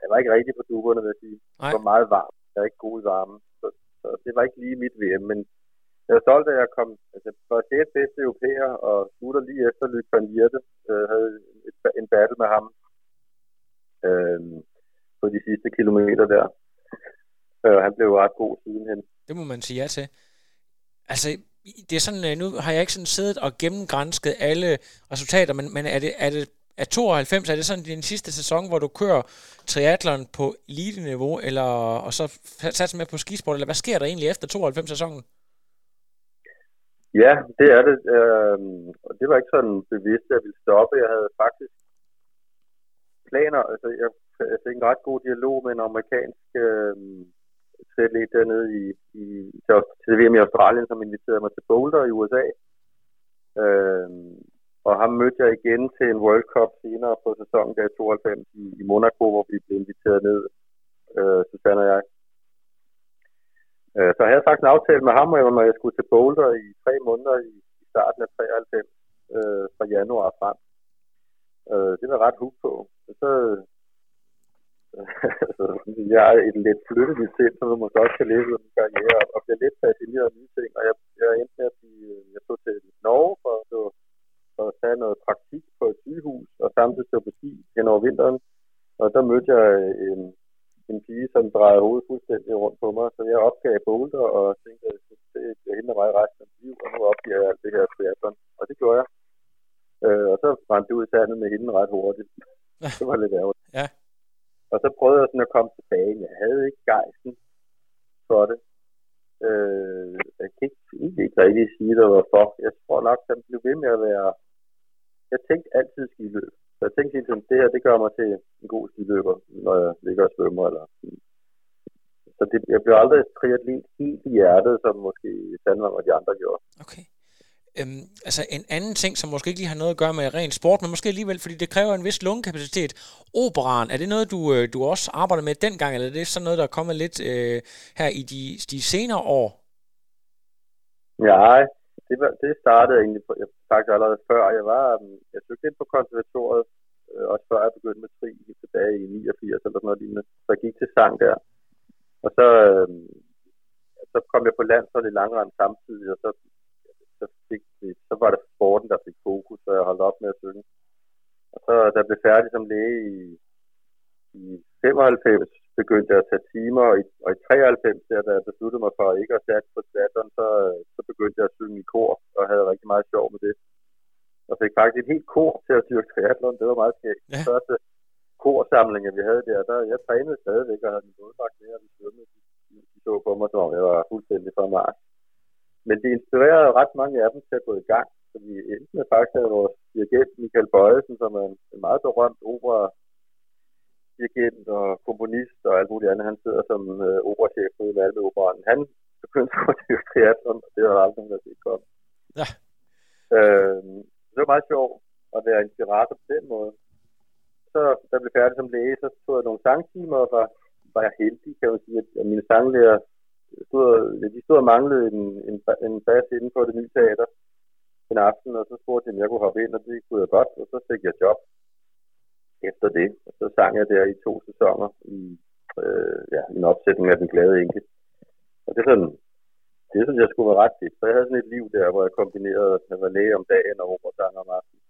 B: jeg var ikke rigtig på duberne, vil jeg sige. Det var meget varmt. Jeg er ikke god i varme. Så, så, det var ikke lige mit VM, men jeg er stolt af, at jeg kom altså, for 6. bedste europæer, og slutter lige efter Luc van Lierde, øh, havde et, en battle med ham øh, på de sidste kilometer der. Øh, han blev ret god sidenhen.
A: Det må man sige ja til. Altså, det er sådan, øh, nu har jeg ikke sådan siddet og gennemgrænsket alle resultater, men, men er det, er det er 92, er det sådan din sidste sæson, hvor du kører triathlon på elite-niveau, eller, og så satser med på skisport, eller hvad sker der egentlig efter 92-sæsonen?
B: Ja, det er det. Øh, og det var ikke sådan bevidst, at jeg ville stoppe. Jeg havde faktisk planer. Altså, jeg, jeg fik en ret god dialog med en amerikansk øh, triatlet dernede i, i, til VM i Australien, som inviterede mig til Boulder i USA. Øh, og ham mødte jeg igen til en World Cup senere på sæsonen der 92 i, i Monaco, hvor vi blev inviteret ned, øh, Susanne og jeg. Øh, så jeg havde faktisk en aftale med ham, når jeg skulle til Boulder i tre måneder i, i starten af 93, øh, fra januar frem. Øh, det var ret hug på. Og så, så jeg er et lidt flyttet i sind, som man måske også kan læse om min karriere, og bliver lidt fascineret af nye ting. Og jeg, jeg endte med at blive, øh, jeg tog til Norge for at, at tage noget praktik på et sygehus, og samtidig stå på ski hen over vinteren. Og der mødte jeg en, en pige, som drejede hovedet fuldstændig rundt på mig, så jeg opgav Boulder og tænkte, at det bliver hende mig resten af liv, og nu opgiver jeg alt det her triathlon. Og det gjorde jeg. Øh, og så brændte det ud i sandet med hende ret hurtigt. det var lidt ærgerligt.
A: Ja.
B: Og så prøvede jeg sådan at komme tilbage. Jeg havde ikke gejsten for det. Øh, jeg kan ikke, ikke, ikke rigtig sige, det var for. Jeg tror nok, at blev ved med at være... Jeg tænkte altid skiløb. Så jeg tænkte hele tiden, det her, det gør mig til en god skiløber, når jeg ligger og svømmer. Eller, så det, jeg blev aldrig triatlet helt i hjertet, som måske Sandvang og de andre gjorde.
A: Okay. Øhm, altså en anden ting, som måske ikke lige har noget at gøre med ren sport, men måske alligevel, fordi det kræver en vis lungekapacitet. Operan, er det noget, du, øh, du også arbejder med dengang, eller er det sådan noget, der er kommet lidt øh, her i de, de senere år?
B: Nej, det, var, det startede egentlig på, jeg, sagt allerede før. Jeg var, mm, jeg søgte ind på konservatoriet, øh, også før jeg begyndte med tri tilbage i 89 eller sådan noget lignende. Så jeg gik til sang der. Og så, øh, så kom jeg på landsholdet i langrand samtidig, og så, så, fik, så var det sporten, der fik fokus, og jeg holdt op med at synge. Og så, da jeg blev færdig som læge i, i 95, begyndte jeg at tage timer, og i, og i 93, der, da jeg besluttede mig for ikke at satse på teateren, så, så begyndte jeg at synge i kor, og havde rigtig meget sjov med det. Og fik faktisk et helt kor til at dyrke triathlon, det var meget skægt. Ja. første korsamlinger, vi havde der, der jeg trænede stadigvæk og havde min moddragt med, og vi svømmede. De, de så på mig, som jeg var fuldstændig for meget. Men det inspirerede ret mange af dem til at gå i gang. Så vi endte med faktisk at vores dirigent Michael Bøjesen, som er en, en meget berømt opera dirigent og komponist og alt muligt andet. Han sidder som øh, operachef på Malmø Operan. Han begyndte at til triathlon, og det var aldrig nogen, der fik komme. Ja. Øh, det var meget sjovt at være inspirator på den måde. Så da jeg blev færdig som læge, så tog jeg nogle sangtimer, og var, var jeg heldig, kan man sige, at mine sanglærer stod, de stod og manglede en, en, en bas inden for det nye teater en aften, og så spurgte jeg, om jeg kunne hoppe ind, og det kunne jeg godt, og så fik jeg job efter det. Og så sang jeg der i to sæsoner i øh, ja, en opsætning af Den Glade Enke. Og det er sådan, det synes jeg skulle være ret fedt. Så jeg havde sådan et liv der, hvor jeg kombinerede, at jeg var læge om dagen og operasang om aftenen.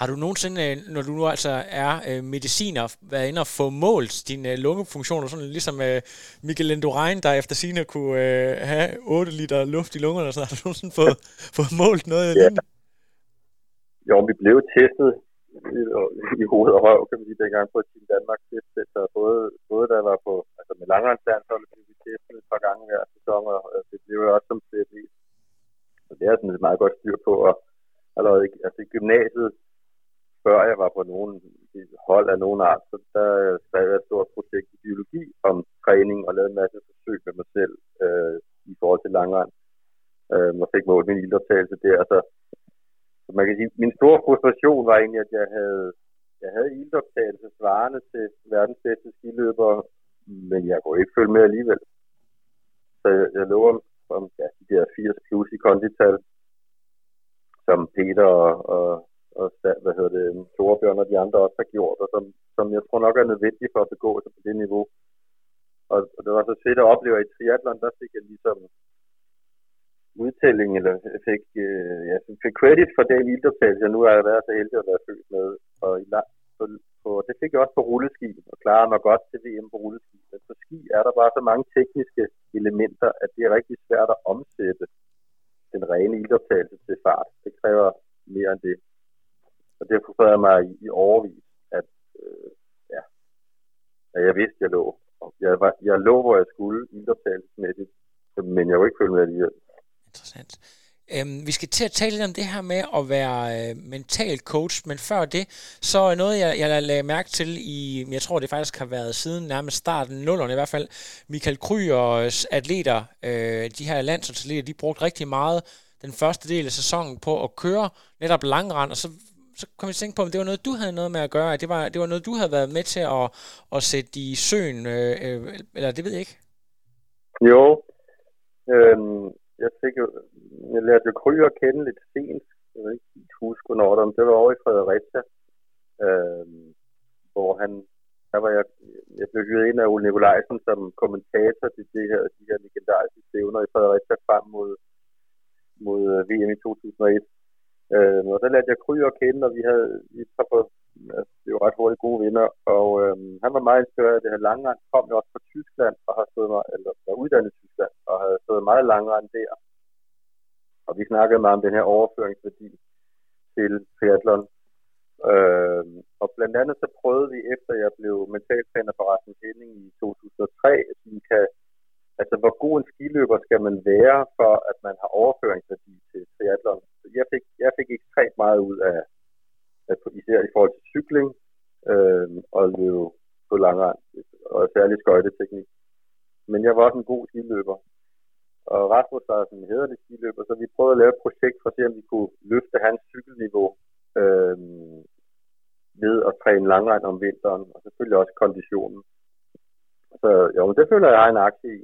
A: Har du nogensinde, øh, når du nu altså er øh, mediciner, været inde og få målt dine øh, lungefunktioner, sådan ligesom øh, Michael Endurain, der efter sine kunne øh, have 8 liter luft i lungerne, og sådan, har du nogensinde fået, fået målt noget ja.
B: jo, vi blev testet i, i hoved og røv, kan man sige, dengang på Team Danmark testcenter. både, både der var på, altså med langrendslandsholdet, blev vi testet et par gange hver sæson, og det blev jo også som CFI. Så det er sådan et meget godt styr på, og allerede altså i gymnasiet, før jeg var på nogen hold af nogen art, så der øh, skrev jeg et stort projekt i biologi om træning og lavede en masse forsøg med mig selv øh, i forhold til langrend. Øh, og fik målt min ildoptagelse der. Så, så man kan sige, min store frustration var egentlig, at jeg havde, jeg havde ildoptagelse svarende til verdens bedste skiløber, men jeg kunne ikke følge med alligevel. Så jeg, jeg lå om, om ja, de der 80 plus i kondital, som Peter og, og, og hvad hedder det, Torbjørn og de andre også har gjort, og som, som jeg tror nok er nødvendigt for at begå sig på det niveau. Og, og det var så fedt at opleve, at i triathlon, der fik jeg ligesom udtælling, eller fik, øh, jeg fik credit for den ildoptagelse, jeg nu har jeg været så heldig at være født med. Og i lang, på, på, det fik jeg også på rulleski, og klarede mig godt til VM på rulleski. Men på ski er der bare så mange tekniske elementer, at det er rigtig svært at omsætte den rene ildoptagelse til fart. Det kræver mere end det. Og det jeg mig i, i overvis, at, øh, ja, at jeg vidste, jeg lå. Jeg, var, jeg lå, hvor jeg skulle ildoptagelsesmæssigt, men jeg var ikke følge med alligevel.
A: Interessant. Øhm, vi skal til at tale lidt om det her med at være øh, mental coach, men før det, så er noget, jeg, jeg lagde mærke til i, jeg tror det faktisk har været siden nærmest starten, nullerne i hvert fald, Michael Kryers atleter, øh, de her landsholdsatleter, de brugte rigtig meget den første del af sæsonen på at køre netop langrand, og så så kom jeg til at tænke på, om det var noget, du havde noget med at gøre, at det var, det var noget, du havde været med til at, at sætte i søen, øh, øh, eller det ved jeg ikke?
B: Jo, øhm, jeg fik jo, jeg lærte jo Kry at kende lidt sent, jeg ved ikke huske, hvornår det, det var over i Fredericia, øh, hvor han, der var jeg, jeg blev hyret ind af Ole Nikolajsen som kommentator til det her, de her legendariske stævner i Fredericia frem mod, mod øh, VM i 2001. Øh, og der lærte jeg Kry at kende, og vi havde vi var på, Altså, det var ret hurtigt gode vinder, og øh, han var meget inspireret af det her langrand, kom jo også fra Tyskland, og har stået mig, eller var uddannet i Tyskland, og havde stået meget langrand der. Og vi snakkede meget om den her overføringsværdi til triathlon. Øh, og blandt andet så prøvede vi, efter jeg blev mentaltræner for Rasmus Henning i 2003, at vi kan Altså, hvor god en skiløber skal man være, for at man har overføringsværdi til triathlon? Så jeg fik, jeg fik ekstremt meget ud af især i forhold til cykling øh, og løbe på langrand, og særligt skøjteteknik. Men jeg var også en god skiløber. Og Rasmus var sådan en hederlig skiløber, så vi prøvede at lave et projekt for at se, om vi kunne løfte hans cykelniveau øh, ved at træne langrand om vinteren, og selvfølgelig også konditionen. Så jo, men det føler jeg, jeg en aktie i.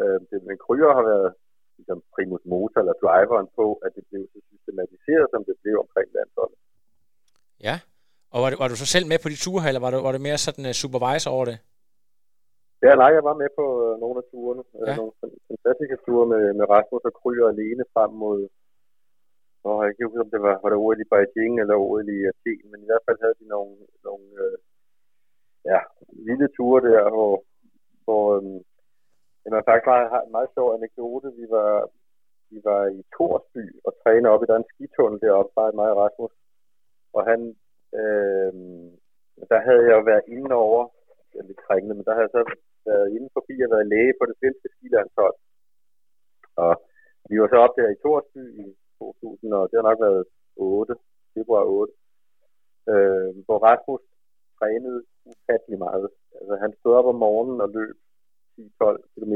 B: Øh, det, men Kryer har været ligesom primus motor eller driveren på, at det blev så systematiseret, som det blev omkring landsholdet.
A: Ja, og var, du, var du så selv med på de ture, eller var du, var du mere sådan uh, supervisor over det?
B: Ja, nej, jeg var med på uh, nogle af turene. Øh, ja. Uh, nogle fantastiske ture med, med Rasmus og Kryer alene frem mod og jeg kan ikke huske, om det var, var det OL i Beijing eller OL i Athen, men i hvert fald havde de nogle, nogle øh, ja, vilde ture der, hvor, hvor øhm, var faktisk meget, en meget sjov anekdote. Vi var, vi var i Torsby og trænede op i den skitunnel deroppe, bare mig og Rasmus. Og han, øh, der havde jeg jo været inde over, er lidt trængende, men der havde jeg så været inde forbi og været læge på det svenske skilandshold. Og vi var så op der i Torsby i 2000, og det har nok været 8, februar 8, øh, hvor Rasmus trænede ufattelig meget. Altså, han stod op om morgenen og løb 10-12 km,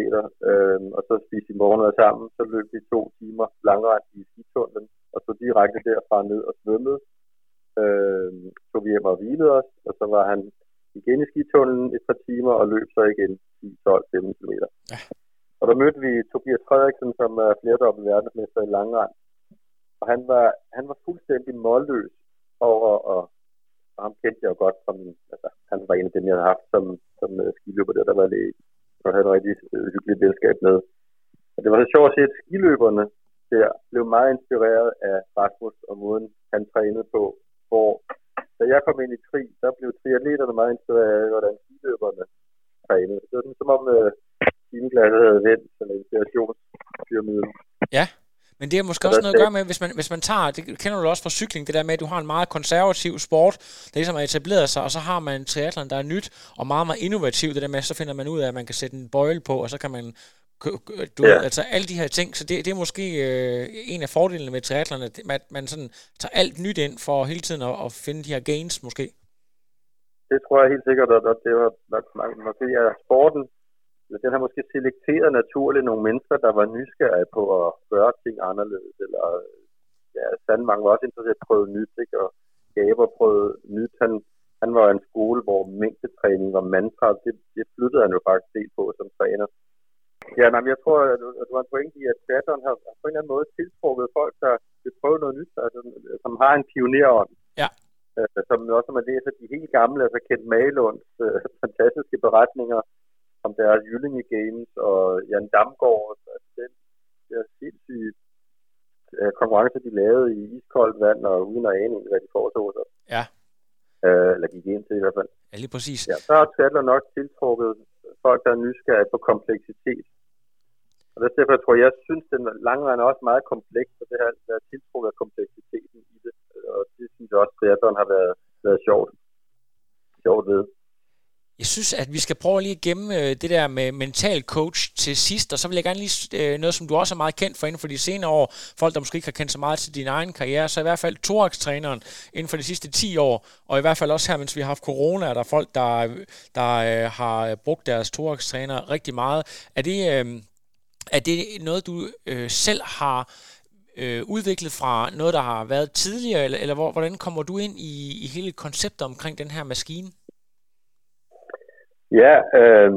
B: øh, og så spiste vi morgenmad sammen. Så løb vi to timer langrend i skitunnelen, og så direkte derfra ned og svømmede. Øh, så vi hjem og hvilede os, og så var han igen i skitunnelen et par timer og løb så igen 10, 12, 15 km. Ja. Og der mødte vi Tobias Frederiksen, som er flerdobbelt verdensmester i langrend. Og han var, han var fuldstændig målløs over, og, og ham kendte jeg jo godt, som, altså, han var en af dem, jeg havde haft som, som uh, skiløber der, der var læge og havde et rigtig øh, hyggeligt venskab med. Og det var så sjovt at se, at skiløberne der blev meget inspireret af Rasmus og måden, han trænede på, hvor da jeg kom ind i tri, der blev triatleterne meget inspireret af, hvordan skiløberne trænede. Det var sådan, som om øh, timeglasset havde vendt, sådan en inspirationspyramide.
A: Ja, Men det har måske også noget at gøre med, hvis man, hvis man tager, det kender du også fra cykling, det der med, at du har en meget konservativ sport, der ligesom er etableret sig, og så har man en triathlon, der er nyt og meget, meget innovativ, det der med, så finder man ud af, at man kan sætte en bøjle på, og så kan man du ja. altså alle de her ting, så det, det er måske øh, en af fordelene med triathlon, at man, man sådan tager alt nyt ind for hele tiden at, at finde de her gains måske.
B: Det tror jeg helt sikkert, at det var nok, måske er sporten, den har måske selekteret naturligt nogle mennesker, der var nysgerrige på at gøre ting anderledes, eller ja, Sandvang var også interesseret i at prøve nyt, ikke? og Gaber prøvede nyt. Han, han var en skole, hvor mængdetræning var mantra, det, det flyttede han jo faktisk del på som træner. Ja, men jeg tror, at du har en pointe i, at triathlon har, på en eller anden måde tiltrukket folk, der vil prøve noget nyt, altså, som har en pionerånd.
A: Ja.
B: Øh, som også, når man læser de helt gamle, altså Kent Malunds øh, fantastiske beretninger om deres Jyllinge Games og Jan Damgaard, altså den der sindssyge øh, konkurrence, de lavede i iskoldt vand og uden at ane, hvad de foretog sig.
A: Ja.
B: Øh, eller gik ind til i hvert fald.
A: Ja, lige præcis.
B: Ja, så har Tadler nok tiltrukket folk, der er nysgerrige på kompleksitet. Og det er derfor, jeg tror, jeg synes, den lange er også meget kompleks, og det har været tiltrukket af kompleksiteten i det. Og det synes jeg også, at har været, været sjovt. Sjovt ved.
A: Jeg synes, at vi skal prøve lige at gemme øh, det der med mental coach til sidst, og så vil jeg gerne lige øh, noget, som du også er meget kendt for inden for de senere år, folk der måske ikke har kendt så meget til din egen karriere, så i hvert fald thorax-træneren inden for de sidste 10 år, og i hvert fald også her, mens vi har haft corona, er der folk, der, der øh, har brugt deres thorax-træner rigtig meget. Er det, er det noget, du øh, selv har øh, udviklet fra noget, der har været tidligere, eller, eller hvordan kommer du ind i, i hele konceptet omkring den her maskine?
B: Ja, øh,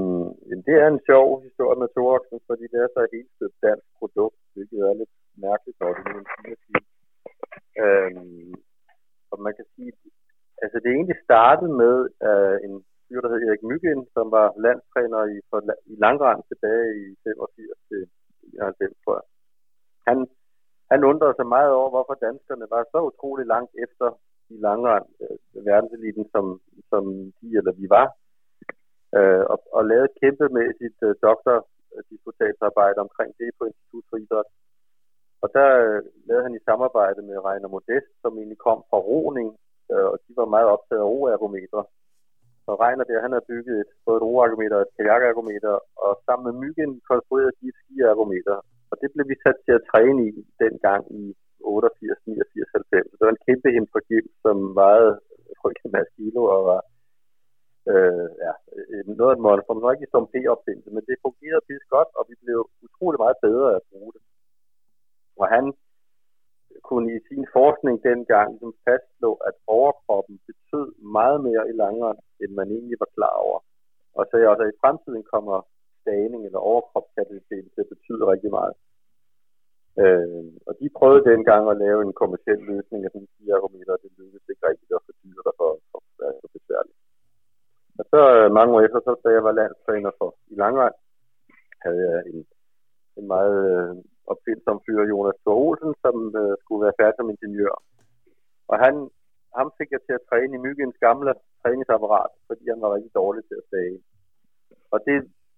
B: det er en sjov historie med Toraksen, fordi det er så et helt dansk produkt, hvilket er lidt mærkeligt, når det er en sige. Øh, og man kan sige, altså det egentlig startede med øh, en fyr, der hed Erik Myggen, som var landstræner i, for, i Langrand tilbage i 85 til 91, tror jeg. Han, han undrede sig meget over, hvorfor danskerne var så utrolig langt efter i Langrand, øh, verdenseliten, som, som de eller vi var øh, og, og lavede et kæmpemæssigt øh, doktordisputatsarbejde omkring det på Institut for Idræt. Og der øh, lavede han i samarbejde med Reiner Modest, som egentlig kom fra roning, øh, og de var meget optaget af roergometer. Og Reiner der, han har bygget et, både et roergometer og et kajakergometer, og sammen med Myggen konstruerede de et skiergometer. Og det blev vi sat til at træne i dengang i 88, 89, 90. Så det var en kæmpe impregim, som vejede frygtelig masse kilo og var øh, ja, øh, noget af et monster. Man var ikke som P-opfindelse, men det fungerede pisse godt, og vi blev utrolig meget bedre at bruge det. Og han kunne i sin forskning dengang ligesom fastslå, at overkroppen betød meget mere i langere, end man egentlig var klar over. Og så også, at i fremtiden kommer stagning eller overkropskapacitet til at betyde rigtig meget. Øh, og de prøvede dengang at lave en kommersiel løsning af sådan fire argumenter, og det lykkedes ikke rigtigt at fordyre dig for, for, for, for besværligt. Og så øh, mange år efter, så da jeg var landstræner for i Langrand, havde jeg en, en meget øh, opfindsom fyr, Jonas Thor Olsen, som øh, skulle være færdig som ingeniør. Og han, ham fik jeg til at træne i Myggens gamle træningsapparat, fordi han var rigtig dårlig til at stage. Og det,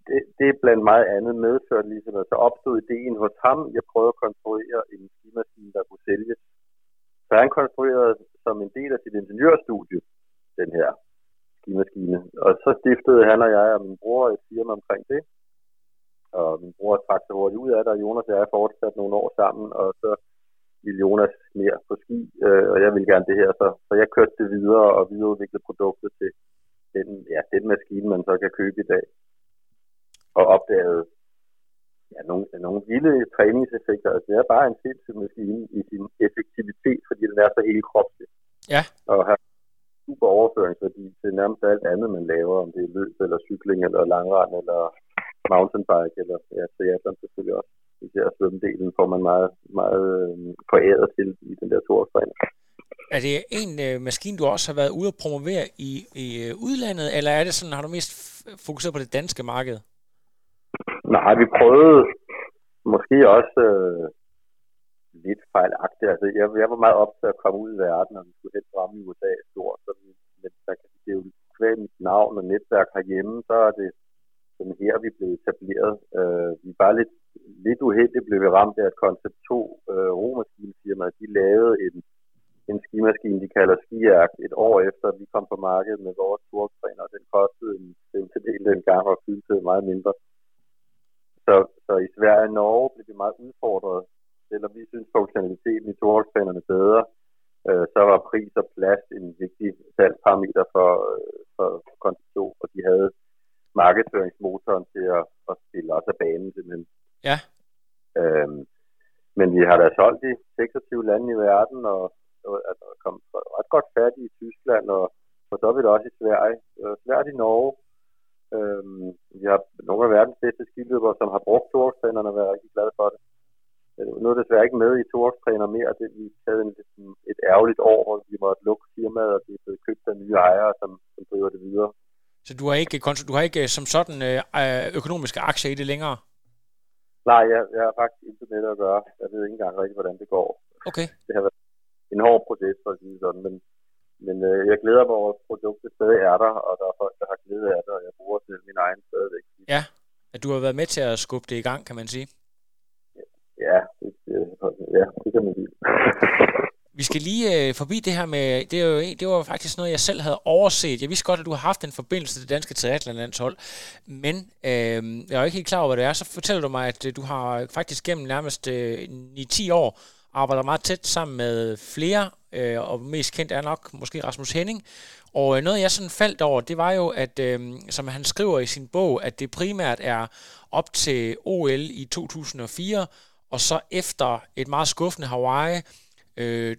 B: det, det er blandt meget andet medført ligesom, at så opstod ideen hos ham, jeg prøvede at konstruere en skimaskine, der kunne sælges. Så han konstruerede som en del af sit ingeniørstudie, den her skimaskine. Og så stiftede han og jeg og min bror et firma omkring det. Og min bror trak sig hurtigt ud af det, og Jonas og jeg fortsat nogle år sammen, og så ville Jonas mere på ski, øh, og jeg ville gerne det her, så, så jeg kørte det videre og videreudviklede produktet til den, ja, den maskine, man så kan købe i dag. Og opdagede ja, nogle, nogle vilde træningseffekter. Altså, det er bare en sindssyg maskine i sin effektivitet, fordi den er så hele kropslig.
A: Ja.
B: Og har super overføringsværdi til nærmest alt andet, man laver, om det er løb eller cykling eller langrand eller mountainbike eller ja, triathlon selvfølgelig også. her svømmedelen får man meget, meget øh, foræret til i den der toårstræning.
A: Er det en øh, maskine, du også har været ude at promovere i, i øh, udlandet, eller er det sådan, har du mest fokuseret på det danske marked?
B: Nej, vi prøvede måske også øh, lidt fejlagtigt. Altså, jeg, jeg var meget optaget at komme ud i verden, og vi skulle helst ramme i USA stort. Så vi, men der kan det er jo kvæl mit navn og netværk herhjemme, så er det sådan her, vi blev etableret. Øh, vi var lidt lidt uheldigt blev vi ramt af, at Concept 2 øh, romaskinefirmaer, de lavede en, en skimaskine, de kalder Skiark, et år efter, at vi kom på markedet med vores turtræner, og den kostede en femtedel den gang og fyldte meget mindre. Så, så i Sverige og Norge blev vi meget udfordret, selvom vi synes funktionaliteten i turtrænernes bedre, øh, så var pris og plads en vigtig salgsparameter for, øh, for konstruktion, og de havde markedsføringsmotoren til at, at spille os af banen simpelthen.
A: Ja.
B: Øhm, men vi har da solgt i 26 lande i verden, og, og altså, kom ret godt fat i Tyskland, og for så vidt også i Sverige. Øh, svært i Norge. Øhm, vi har nogle af verdens bedste skiløbere, som har brugt toårstrænerne og været rigtig glade for det. Øh, nu er det desværre ikke med i toårstræner mere. Det, vi havde en, et ærgerligt år, hvor vi måtte lukke firmaet, og det er blevet købt af nye ejere, som, som driver det videre.
A: Så du har ikke, du har ikke som sådan øh, øh, økonomiske aktier i det længere?
B: Nej, jeg, jeg har faktisk intet med det at gøre. Jeg ved ikke engang rigtig, hvordan det går.
A: Okay.
B: Det har været en hård proces, for at sige sådan, men, men øh, jeg glæder mig over, at produktet stadig er der, og der er folk, der har glæde af det, og jeg bruger til min egen stadigvæk.
A: Ja, at du har været med til at skubbe det i gang, kan man sige.
B: Ja, det, ja, det kan man sige.
A: Vi skal lige øh, forbi det her med, det, er jo, det var faktisk noget, jeg selv havde overset. Jeg vidste godt, at du har haft en forbindelse til det danske triathlonlandshold, men øh, jeg er ikke helt klar over, hvad det er. Så fortæller du mig, at øh, du har faktisk gennem nærmest øh, 9-10 år arbejder meget tæt sammen med flere, øh, og mest kendt er nok måske Rasmus Henning. Og øh, noget, jeg sådan faldt over, det var jo, at øh, som han skriver i sin bog, at det primært er op til OL i 2004, og så efter et meget skuffende Hawaii, øh,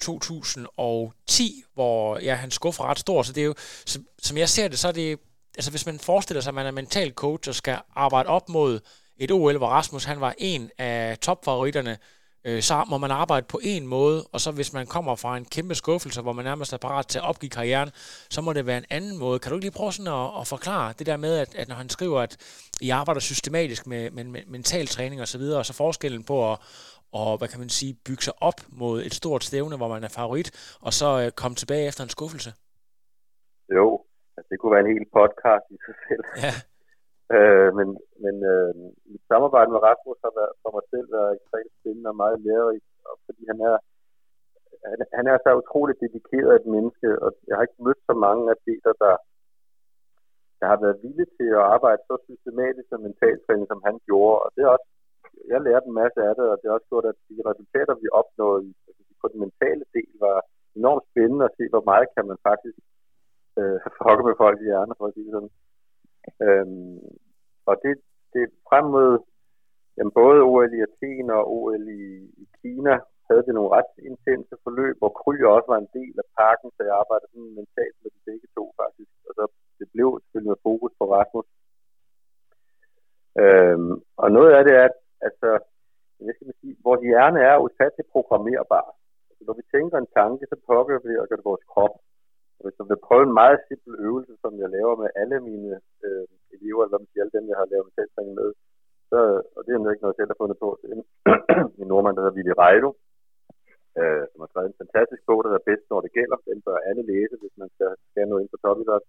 A: 2010, hvor ja, han skuffer ret stort. Så det er jo, som, som jeg ser det, så er det, altså hvis man forestiller sig, at man er mental coach og skal arbejde op mod et OL, hvor Rasmus han var en af topfavoritterne, øh, så må man arbejde på en måde, og så hvis man kommer fra en kæmpe skuffelse, hvor man nærmest er parat til at opgive karrieren, så må det være en anden måde. Kan du ikke lige prøve sådan at, at forklare det der med, at, at når han skriver, at I arbejder systematisk med, med, med mental træning og så videre, og så forskellen på at, og hvad kan man sige, bygge sig op mod et stort stævne, hvor man er favorit, og så øh, komme tilbage efter en skuffelse?
B: Jo, altså, det kunne være en hel podcast i sig selv.
A: Ja.
B: Øh, men men øh, mit samarbejde med Rasmus har været, for mig selv været ekstremt spændende og meget lærerigt, fordi han er, han, han er så utroligt dedikeret et menneske, og jeg har ikke mødt så mange atleter, der, der har været villige til at arbejde så systematisk og mentaltræning, som han gjorde, og det er også jeg lærte en masse af det, og det har også gjort, at de resultater, vi opnåede altså, på den mentale del, var enormt spændende at se, hvor meget kan man faktisk øh, fucke med folk i hjernen, for at sige sådan. Øhm, og det, det frem mod jamen, både OL i Athen og OL i, i Kina, havde det nogle ret intense forløb, hvor Kry også var en del af pakken, så jeg arbejdede sådan mentalt med de begge to faktisk. Og så det blev selvfølgelig med fokus på Rasmus. Øhm, og noget af det er, at altså, hvad skal man sige, vores hjerne er ufatteligt programmerbar. Altså, når vi tænker en tanke, så påvirker det vores krop. Og hvis du vil prøve en meget simpel øvelse, som jeg laver med alle mine øh, elever, eller hvad siger, alle dem, jeg har lavet mentaltræning med, så, og det er ikke noget, jeg selv har fundet på, det er en, en nordmand, der hedder Willy Reido, øh, som har skrevet en fantastisk bog, der er bedst, når det gælder. Den bør alle læse, hvis man skal, skal noget ind på topidræt,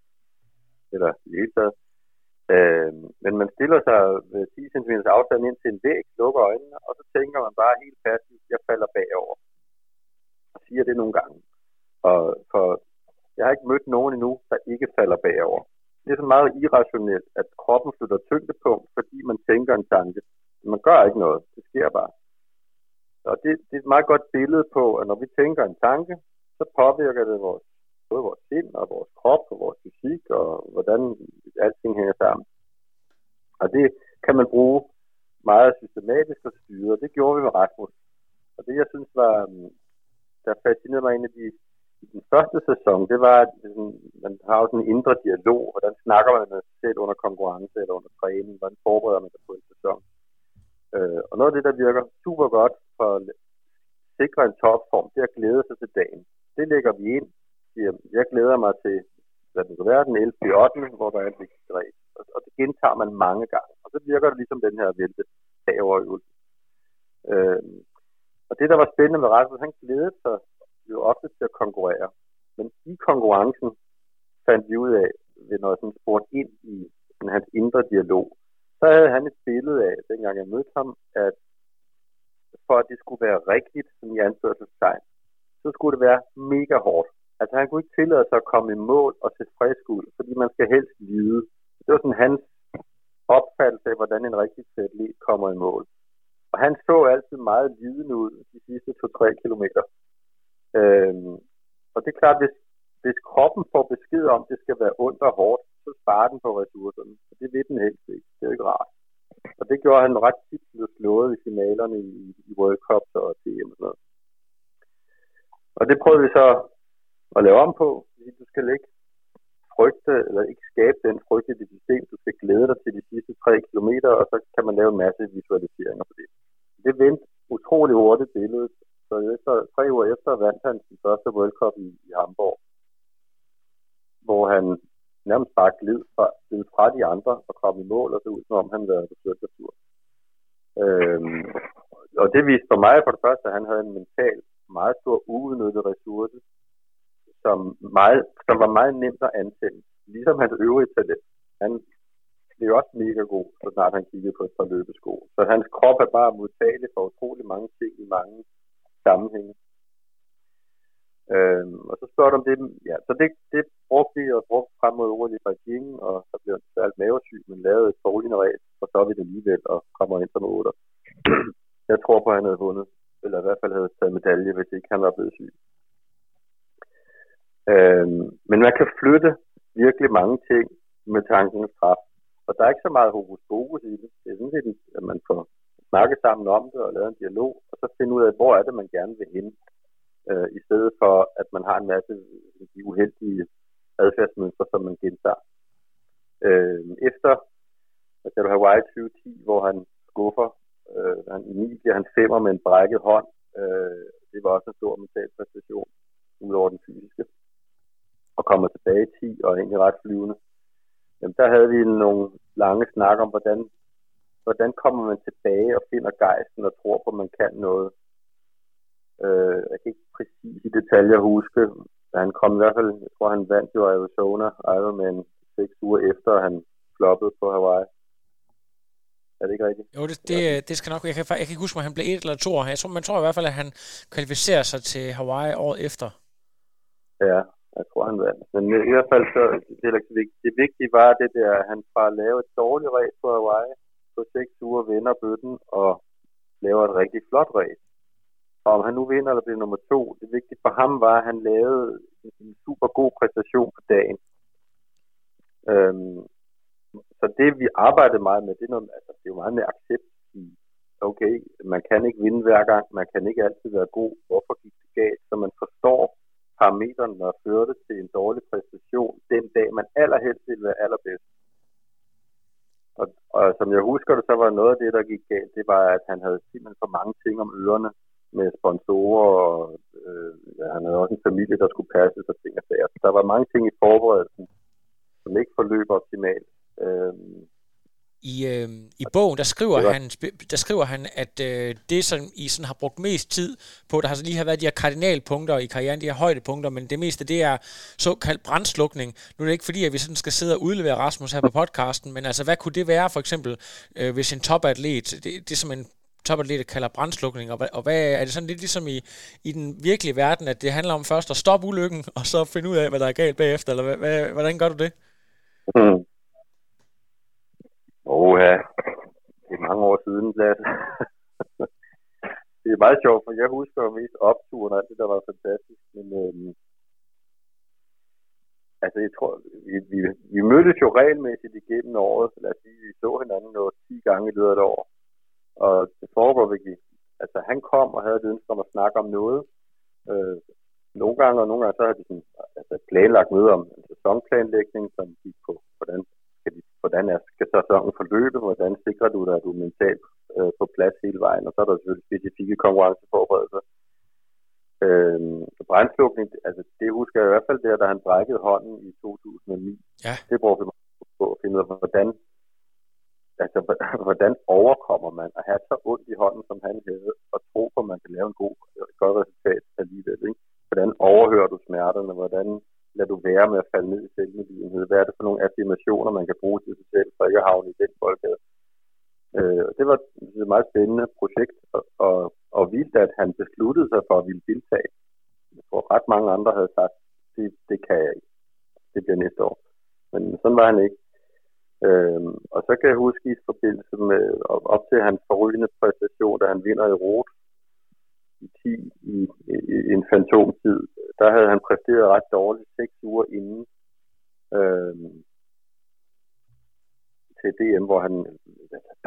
B: eller i det hele taget. Øh, men man stiller sig ved 10 cm afstand ind til en væg, lukker øjnene, og så tænker man bare helt passivt, jeg falder bagover. Og siger det nogle gange. Og for jeg har ikke mødt nogen endnu, der ikke falder bagover. Det er så meget irrationelt, at kroppen flytter tyngdepunkt, fordi man tænker en tanke. Man gør ikke noget. Det sker bare. Og det, det er et meget godt billede på, at når vi tænker en tanke, så påvirker det vores både vores sind og vores krop og vores fysik og hvordan alting hænger sammen. Og det kan man bruge meget systematisk og styre, og det gjorde vi med Rasmus. Og det, jeg synes var, mm, der fascinerede mig en af de, i den første sæson, det var, at man har jo sådan en indre dialog, hvordan snakker man med sig selv under konkurrence eller under træning, hvordan forbereder man sig på en sæson. Øh, og noget af det, der virker super godt for at sikre en topform, det er at glæde sig til dagen. Det lægger vi ind siger, jeg glæder mig til, hvad den kan være, den 11. 8. hvor der er en vigtig. Og, og det gentager man mange gange. Og så virker det ligesom den her vælte bagoverøvelse. Øh, og det, der var spændende med Rasmus, han glædede sig jo ofte til at konkurrere. Men i konkurrencen fandt vi ud af, ved jeg sådan spurgt ind i sådan hans indre dialog, så havde han et billede af, dengang jeg mødte ham, at for at det skulle være rigtigt, som i anførselstegn, så skulle det være mega hårdt. Altså han kunne ikke tillade sig at komme i mål og se frisk ud, fordi man skal helst vide. Det var sådan hans opfattelse af, hvordan en rigtig atlet kommer i mål. Og han så altid meget lidende ud de sidste 2-3 kilometer. Øhm, og det er klart, hvis, hvis kroppen får besked om, at det skal være ondt og hårdt, så sparer den på ressourcerne. Og det ved den helst ikke. Det er ikke rart. Og det gjorde han ret tit blev slået i finalerne i, i World Cup og TM og sådan noget. Og det prøvede vi så at lave om på. Du skal ikke frygte, eller ikke skabe den frygt i dit system. Du skal glæde dig til de sidste tre kilometer, og så kan man lave en masse visualiseringer på det. Det vendte utrolig hurtigt billedet. Så efter, tre uger efter vandt han sin første World Cup i, i Hamburg, hvor han nærmest bare gled fra, gled fra de andre og kom i mål, og så ud som om han var på tur. Øhm, og det viste for mig for det første, at han havde en mental meget stor uudnyttet ressource, som, meget, som var meget nemt at antænde. Ligesom hans øvrige talent. Han blev også mega god, så snart han kiggede på et par løbesko. Så hans krop er bare modtagelig for utrolig mange ting i mange sammenhænge. Øhm, og så spørger du om det, ja, så det, det brugte vi og brugte frem mod ordet i Beijing, og så blev han særligt mavesyg, men lavede et dårligt ræs, og så er vi det alligevel, og kommer ind som otter. Jeg tror på, at han havde vundet, eller i hvert fald havde taget medalje, hvis ikke han var blevet syg. Øh, men man kan flytte virkelig mange ting med tankens kraft. Og der er ikke så meget hokus pokus i det. Det er sådan set, at man får snakket sammen om det og lavet en dialog, og så finde ud af, hvor er det, man gerne vil hen. Øh, I stedet for, at man har en masse de uheldige adfærdsmønstre, som man gentager. Øh, efter altså du Hawaii 2010, hvor han skuffer, øh, han, i 9 bliver han femmer med en brækket hånd. Øh, det var også en stor mental præstation, udover den fysiske. Og kommer tilbage i 10 og egentlig ret flyvende. Jamen, der havde vi nogle lange snak om, hvordan hvordan kommer man tilbage og finder gejsten og tror på, at man kan noget. Øh, jeg kan ikke præcis i detaljer huske, han kom i hvert fald, jeg tror han vandt jo Arizona Ironman seks uger efter, han floppede på Hawaii. Er det ikke rigtigt?
A: Jo, det, det, det skal nok, jeg kan, jeg kan ikke huske, om han blev et eller to år. Jeg tror, man tror i hvert fald, at han kvalificerer sig til Hawaii året efter.
B: Ja, jeg tror, han vandt. Men i hvert fald, så, det, det vigtige var det der, at han fra at lave et dårligt race på Hawaii, på seks uger vinder bøtten og laver et rigtig flot race. Og om han nu vinder eller bliver nummer to, det vigtige for ham var, at han lavede en super god præstation på dagen. Øhm, så det vi arbejdede meget med, det er, noget, altså, det er jo meget med accept i, okay, man kan ikke vinde hver gang, man kan ikke altid være god, hvorfor gik det galt, så man forstår parametrene, der førte til en dårlig præstation den dag, man allerhelst ville være allerbedst. Og, og som jeg husker det, så var noget af det, der gik galt, det var, at han havde simpelthen for mange ting om ørerne med sponsorer, og øh, ja, han havde også en familie, der skulle passe og ting og sager. Så der var mange ting i forberedelsen, som ikke forløb optimalt. Øh,
A: i, øh, i bogen, der skriver, han, der skriver han, at øh, det, som I sådan har brugt mest tid på, der har så lige har været de her kardinalpunkter i karrieren, de her højdepunkter, men det meste, det er såkaldt brandslukning. Nu er det ikke fordi, at vi sådan skal sidde og udlevere Rasmus her på podcasten, men altså, hvad kunne det være, for eksempel, øh, hvis en topatlet, det, det som en topatlet kalder brandslukning, og, hvad, og hvad er det sådan lidt ligesom i, i den virkelige verden, at det handler om først at stoppe ulykken, og så finde ud af, hvad der er galt bagefter, eller hvad, hvad, hvordan gør du det?
B: Mm. Åh, ja. Det er mange år siden, Lasse. det er meget sjovt, for jeg husker jo mest opturen og alt det, der var fantastisk. Men øhm, altså, jeg tror, vi, vi, vi mødtes jo regelmæssigt igennem året. Lad os sige, vi så hinanden jo 10 gange i løbet af et år. Og det foregår virkelig. Altså, han kom og havde et ønske om at snakke om noget. Øh, nogle gange, og nogle gange så havde de sådan, altså, planlagt møde om en sæsonplanlægning, som gik på, hvordan hvordan er, skal sæsonen forløbe, hvordan sikrer du dig, at du er mentalt øh, på plads hele vejen, og så er der selvfølgelig specifikke konkurrenceforberedelser. Øh, brændslukning, altså det husker jeg i hvert fald der, da han brækkede hånden i 2009.
A: Ja.
B: Det brugte vi på at finde ud af, hvordan, altså, hvordan overkommer man at have så ondt i hånden, som han havde, og tro på, at man kan lave en god, godt resultat alligevel. Ikke? Hvordan overhører du smerterne? Hvordan lad du være med at falde ned i selvmedlidenhed? Hvad er det for nogle affirmationer, man kan bruge til sig selv, for ikke at havne i den boldgade? Øh, det var et meget spændende projekt, og, og, og vildt, at han besluttede sig for at ville deltage. Jeg tror, ret mange andre havde sagt, det, det kan jeg ikke. Det bliver næste år. Men sådan var han ikke. Øhm, og så kan jeg huske i forbindelse med op til hans forrygende præstation, da han vinder i Rot i 10 i, i, i en fantomtid, der havde han præsteret ret dårligt seks uger inden øhm, til DM, hvor han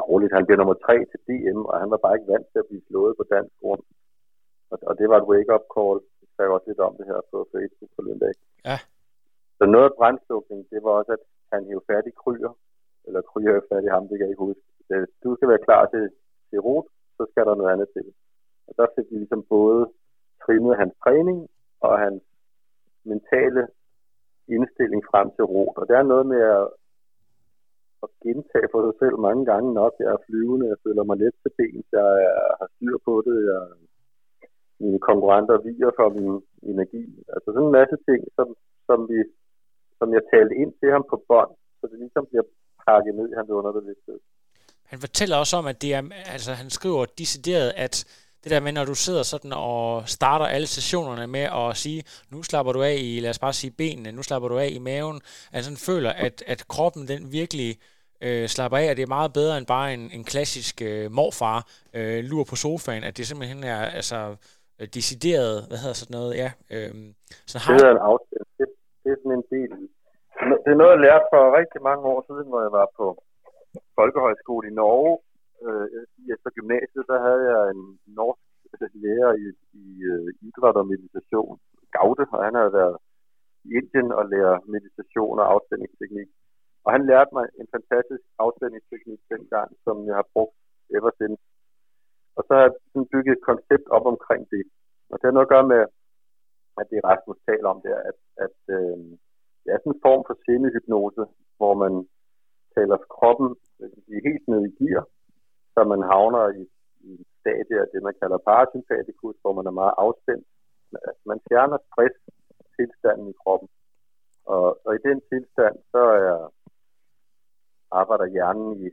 B: dårligt, han blev nummer tre til DM, og han var bare ikke vant til at blive slået på dansk grund. Og, og det var et wake-up call. Jeg skrev også lidt om det her på Facebook den dag.
A: Ja.
B: Så noget af brændslukning, det var også, at han hævde fat i kryer, eller kryer fat i ham, det kan jeg ikke huske. Du skal være klar til, til rot, så skal der noget andet til. Og der fik vi ligesom både trimmet hans træning og hans mentale indstilling frem til ro. Og det er noget med at, at gentage for sig selv mange gange nok. Jeg er flyvende, jeg føler mig let til ben, jeg har styr på det, jeg, mine konkurrenter viger for min energi. Altså sådan en masse ting, som, som, vi, som jeg talte ind til ham på bånd, så det ligesom bliver pakket ned i hans underbevidsthed.
A: Han fortæller også om, at det er, altså han skriver decideret, at det der med, når du sidder sådan og starter alle sessionerne med at sige, nu slapper du af i, lad os bare sige benene, nu slapper du af i maven, altså sådan føler, at, at kroppen den virkelig øh, slapper af, og det er meget bedre end bare en, en klassisk øh, morfar øh, lur på sofaen, at det simpelthen er altså øh, decideret, hvad hedder sådan noget, ja. Øh,
B: så har... Det er en aftale. Det, det er sådan en del. Det er noget, jeg lærte for rigtig mange år siden, hvor jeg var på folkehøjskole i Norge, øh, efter gymnasiet, der havde jeg en norsk lærer i, i øh, idræt og meditation, Gaude, og han havde været i Indien og lære meditation og afstemningsteknik. Og han lærte mig en fantastisk afstemningsteknik dengang, som jeg har brugt ever since. Og så har jeg sådan bygget et koncept op omkring det. Og det har noget at gøre med, at det Rasmus taler om der, at, at øh, det er sådan en form for semihypnose, hvor man taler kroppen øh, helt ned i gear, så man havner i, i et stadie af det, man kalder parasympatikus, hvor man er meget afspændt. Altså, man fjerner stress tilstanden i kroppen. Og, og i den tilstand, så er, arbejder hjernen i,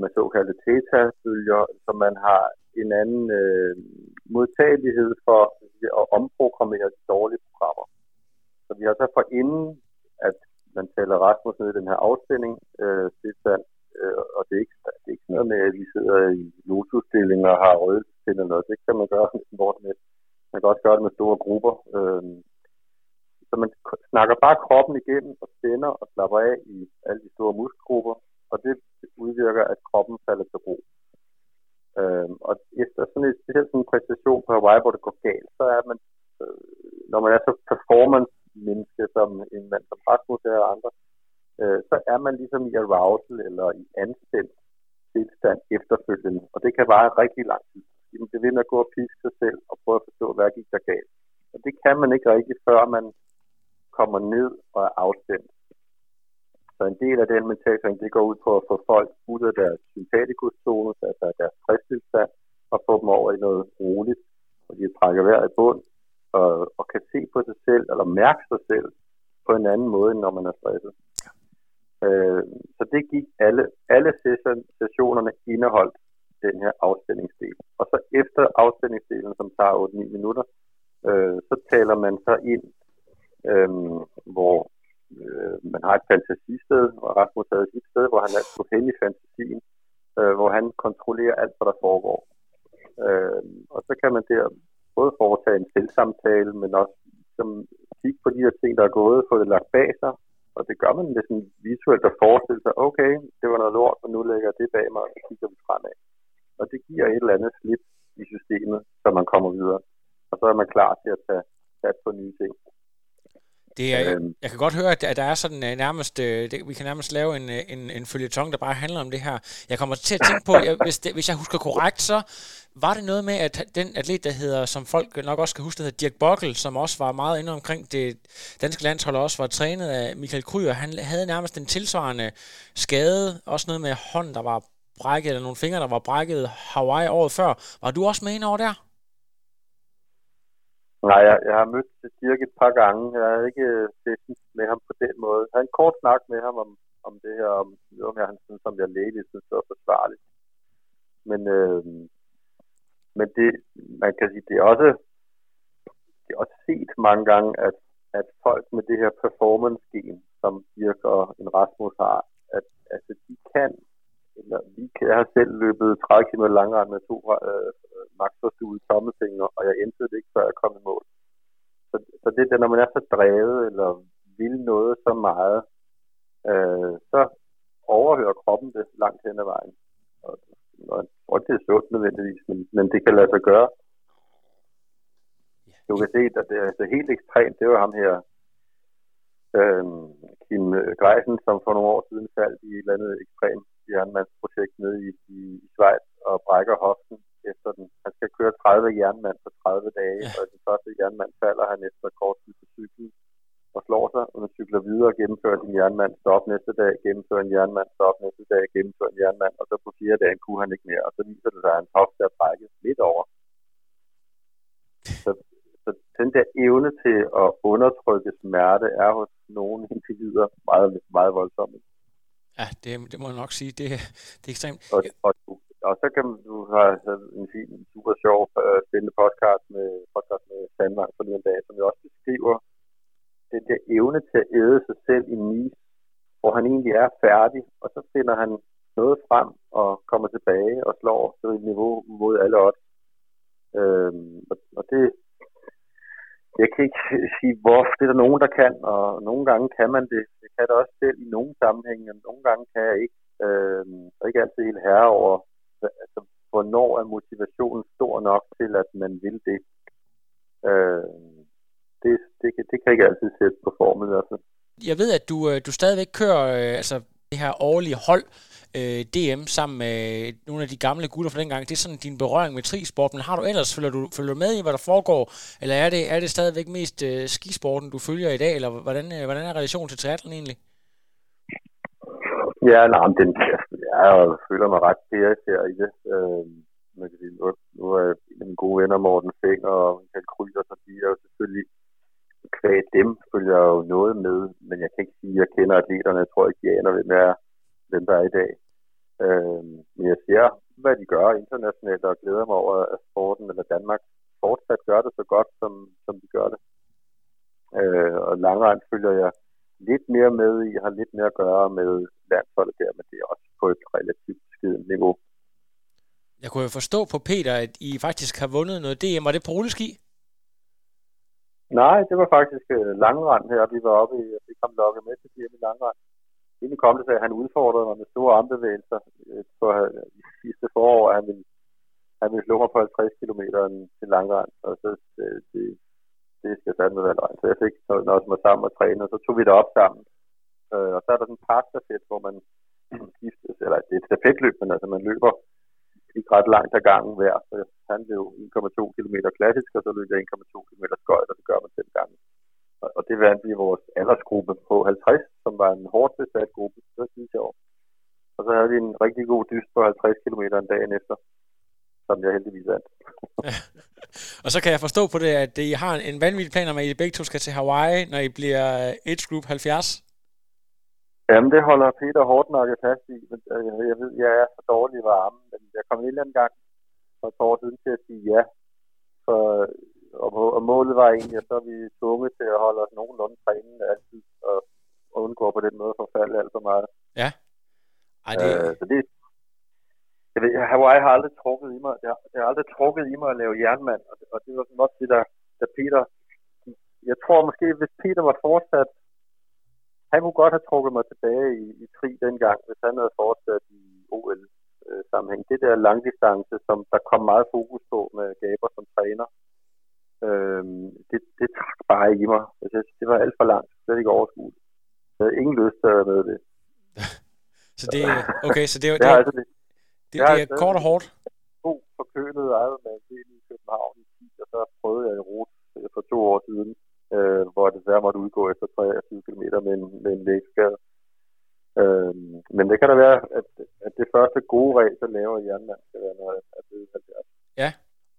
B: med såkaldte theta-bølger, så man har en anden øh, modtagelighed for at omprogrammere de dårlige programmer. Så vi har så for inden, at man taler Rasmus ned i den her afspænding, øh, tilstand, Øh, og det er, ikke, det er ikke noget med, at vi sidder i lotusstilling og har røde eller noget. Det kan man gøre hvor med. Man kan også gøre det med store grupper. Øh, så man snakker bare kroppen igennem og spænder og slapper af i alle de store muskelgrupper, og det udvirker, at kroppen falder til ro. Øh, og efter sådan en, specielt sådan en præstation på Hawaii, hvor det går galt, så er man, øh, når man er så performance-menneske som en mand som Rasmus og andre, øh, Øh, så er man ligesom i arousal eller i anspændt tilstand efterfølgende. Og det kan vare rigtig lang tid. Det vil med at gå og piske sig selv og prøve at forstå, hvad gik der galt. Og det kan man ikke rigtig, før man kommer ned og er afstemt. Så en del af den mentaltræning, det går ud på at få folk ud af deres sympatikus-zone, altså deres stresstilstand, og få dem over i noget roligt, hvor de trækker vejret i bund, og, og kan se på sig selv, eller mærke sig selv på en anden måde, end når man er stresset. Øh, så det gik alle, alle session, sessionerne indeholdt den her afstemningsdel. Og så efter afstemningsdelen, som tager 8-9 minutter, øh, så taler man så ind, øh, hvor øh, man har et fantasisted, og Rasmus havde sit sted, hvor han er på hen i fantasien, øh, hvor han kontrollerer alt, hvad der foregår. Øh, og så kan man der både foretage en selvsamtale, men også som, kigge på de her ting, der er gået, få det lagt bag sig, og det gør man lidt sådan visuelt at forestille sig, okay, det var noget lort, og nu lægger jeg det bag mig, og så kigger vi fremad. Og det giver et eller andet slip i systemet, så man kommer videre. Og så er man klar til at tage fat på nye ting.
A: Det er, øhm. jeg kan godt høre, at der er sådan uh, nærmest, uh, det, vi kan nærmest lave en, uh, en, en følgetong, der bare handler om det her. Jeg kommer til at tænke på, jeg, hvis, det, hvis jeg husker korrekt, så var det noget med, at den atlet, der hedder, som folk nok også kan huske, der hedder Dirk Bockel, som også var meget inde omkring det danske landshold, også var trænet af Michael Kryer, han havde nærmest en tilsvarende skade, også noget med hånd, der var brækket, eller nogle fingre, der var brækket Hawaii året før. Var du også med ind over der?
B: Nej, jeg, jeg har mødt Dirk et par gange. Jeg har ikke øh, set med ham på den måde. Jeg har en kort snak med ham om, om det her, om, om jeg, han synes, som jeg lægeligt synes, det var forsvarligt. Men, øh, men det, man kan sige, det er også, det er også set mange gange, at, at folk med det her performance-gen, som Dirk og en Rasmus har, at altså, de kan, eller vi jeg har selv løbet 30 km langrand med to øh, maksforstue tommelfinger, og jeg endte det ikke, før jeg kom i mål. Så, så det er det, når man er så drevet, eller vil noget så meget, øh, så overhører kroppen det langt hen ad vejen. Og, og jeg tror ikke, det er sundt nødvendigvis, men, men det kan lade sig gøre. Du kan se, at det er altså helt ekstremt. Det var ham her, øh, Kim Greisen, som for nogle år siden faldt i et eller andet ekstremt jernmandsprojekt nede i, i, i Schweiz og brækker hoften efter den. Han skal køre 30 jernmand på 30 dage, ja. og den første jernmand falder han efter kort tid på cyklen og slår sig, og man cykler videre og gennemfører sin jernmand, stop næste dag, gennemfører en jernmand, stop næste dag, gennemfører en jernmand, og så på fire dage kunne han ikke mere, og så viser det sig, at hans hofte er brækket midt over. Så, så den der evne til at undertrykke smerte er hos nogle individer meget, meget voldsomme.
A: Ja, det, det må jeg nok sige. Det, det er ekstremt.
B: Og, og, og så kan du have en, fin, super sjov, uh, spændende podcast med, podcast med Sandvang for den dag, som jeg også beskriver den der evne til at æde sig selv i Nice, hvor han egentlig er færdig, og så finder han noget frem og kommer tilbage og slår til et niveau mod alle os. Øhm, og, og det, jeg kan ikke sige, hvor det er der nogen, der kan, og nogle gange kan man det. Kan det også selv i nogle sammenhænge, men nogle gange kan jeg ikke. øh, og ikke altid helt herre over, altså, hvornår er motivationen stor nok til, at man vil det. Øh, det, det, det, det kan ikke altid sætte på formen i hvert fald.
A: Jeg ved, at du, øh, du stadigvæk kører øh, altså, det her årlige hold øh, øh, DM sammen med nogle af de gamle gutter fra dengang. Det er sådan din berøring med trisport, men har du ellers, følger du, følger du med i, hvad der foregår, eller er det, er det stadigvæk mest øh, skisporten, du følger i dag, eller hvordan, øh, hvordan er relationen til triathlon egentlig?
B: Ja, nej, den, altså, jeg føler mig ret her i det. Øh, man kan sige, nu, nu er en af mine gode venner, Morten Feng og Michael Kryger, så de er jo selvfølgelig kvæg dem følger jo noget med, men jeg kan ikke sige, at jeg kender atleterne. Jeg tror ikke, de aner, hvem, er, hvem der er i dag. Øh, men jeg ser, hvad de gør internationalt, og glæder mig over, at sporten eller Danmark fortsat gør det så godt, som, som de gør det. Øh, og langrend følger jeg lidt mere med i, har lidt mere at gøre med landsholdet der, men det er også på et relativt skidt niveau.
A: Jeg kunne jo forstå på Peter, at I faktisk har vundet noget DM. Var det på rulleski?
B: Nej, det var faktisk uh, langrand her. Vi var oppe i, vi kom lokket med til DM i langrand. Inden kom det så at han udfordrede mig med store armbevægelser øh, på uh, øh, sidste forår, at han ville, han ville slå mig på 50 km til langrand. Og så øh, det, det skal fandme være løgn. Så jeg fik noget mig sammen og træne, og så tog vi det op sammen. Øh, og så er der sådan en parstafet, hvor man skiftes, eller det er et stafetløb, men altså man løber ikke ret langt ad gangen hver. Så han blev 1,2 km klassisk, og så løb jeg 1,2 km skøjt, og det gør man fem gange. Og det vandt vi i vores aldersgruppe på 50, som var en hårdt besat gruppe. Det sidste år. Og så havde vi en rigtig god dyst på 50 km en dag efter, som jeg heldigvis vandt.
A: og så kan jeg forstå på det, at I har en vanvittig plan om, at I begge to skal til Hawaii, når I bliver Age Group 70.
B: Jamen, det holder Peter Hortnakke fast i. Men, øh, jeg ved, jeg er for dårlig i varmen, men jeg kom en eller anden gang for et år siden til at sige ja. For, og, og målet var egentlig, at så er vi tvunget til at holde os nogenlunde trænende altid, og, og undgå på den måde at forfalde alt for meget.
A: Ja. Ej, det...
B: Øh, så det, jeg ved, Hawaii har aldrig trukket i mig, det har, det har aldrig trukket i mig at lave jernmand, og det, og det var sådan noget det, der, der Peter, jeg tror måske, hvis Peter var fortsat han kunne godt have trukket mig tilbage i, i tri dengang, hvis han havde fortsat i OL-sammenhæng. Øh, det der langdistance, som der kom meget fokus på med Gaber som træner, øh, det, det trak bare i mig. Altså, det var alt for langt. Det er ikke overskueligt. Jeg havde ingen lyst til at med det.
A: så det, okay, så det, det, det, det, altså det, det, det er kort og hårdt?
B: God forkølet en del i København i 10, og så prøvede jeg i rute for to år siden øh, hvor det desværre måtte udgå efter 23 km med en, med en lægskade. Øh, men det kan da være, at, at det første gode race, der laver jernmand, skal være, er blevet 70.
A: Ja,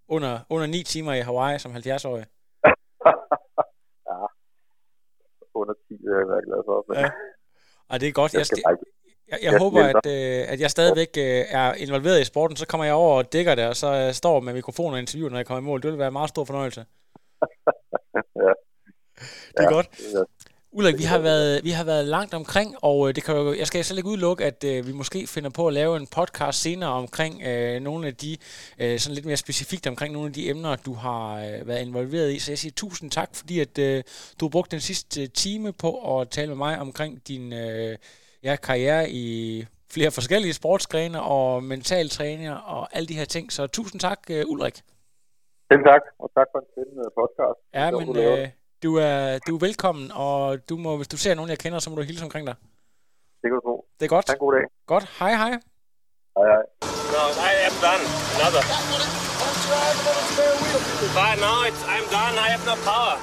A: under, under 9 timer i Hawaii som 70-årig.
B: ja, under 10 er jeg være glad for. Men...
A: Ja. Og det er godt. Jeg,
B: jeg,
A: jeg, Jeg, håber, at, øh, at jeg stadigvæk øh, er involveret i sporten. Så kommer jeg over og dækker det, og så øh, står med mikrofon og interview, når jeg kommer i mål. Det vil være en meget stor fornøjelse.
B: Ja.
A: Det er
B: Ja,
A: godt.
B: er-
A: Ulrik, vi har været, vi har været langt omkring, og øh, det kan jo, jeg skal slet ikke udelukke, at øh, vi måske finder på at lave en podcast senere omkring øh, nogle af de, øh, sådan lidt mere specifikt omkring nogle af de emner, du har øh, været involveret i. Så jeg siger tusind tak, fordi at øh, du har brugt den sidste øh, time på at tale med mig omkring din øh, ja, karriere i flere forskellige sportsgrene og mental træner og alle de her ting. Så tusind tak, øh, Ulrik.
B: Selv tak, og tak for en spændende podcast.
A: Ja, men øh, du, er, du er velkommen, og du må, hvis du ser nogen, jeg kender, så må du hilse omkring dig.
B: Det kan du tro.
A: Det er godt.
B: Ha' en god dag.
A: Godt. Hej, hej.
B: Hej, hej.
C: No, I am done. Another. But now it's, I'm done. I have no power.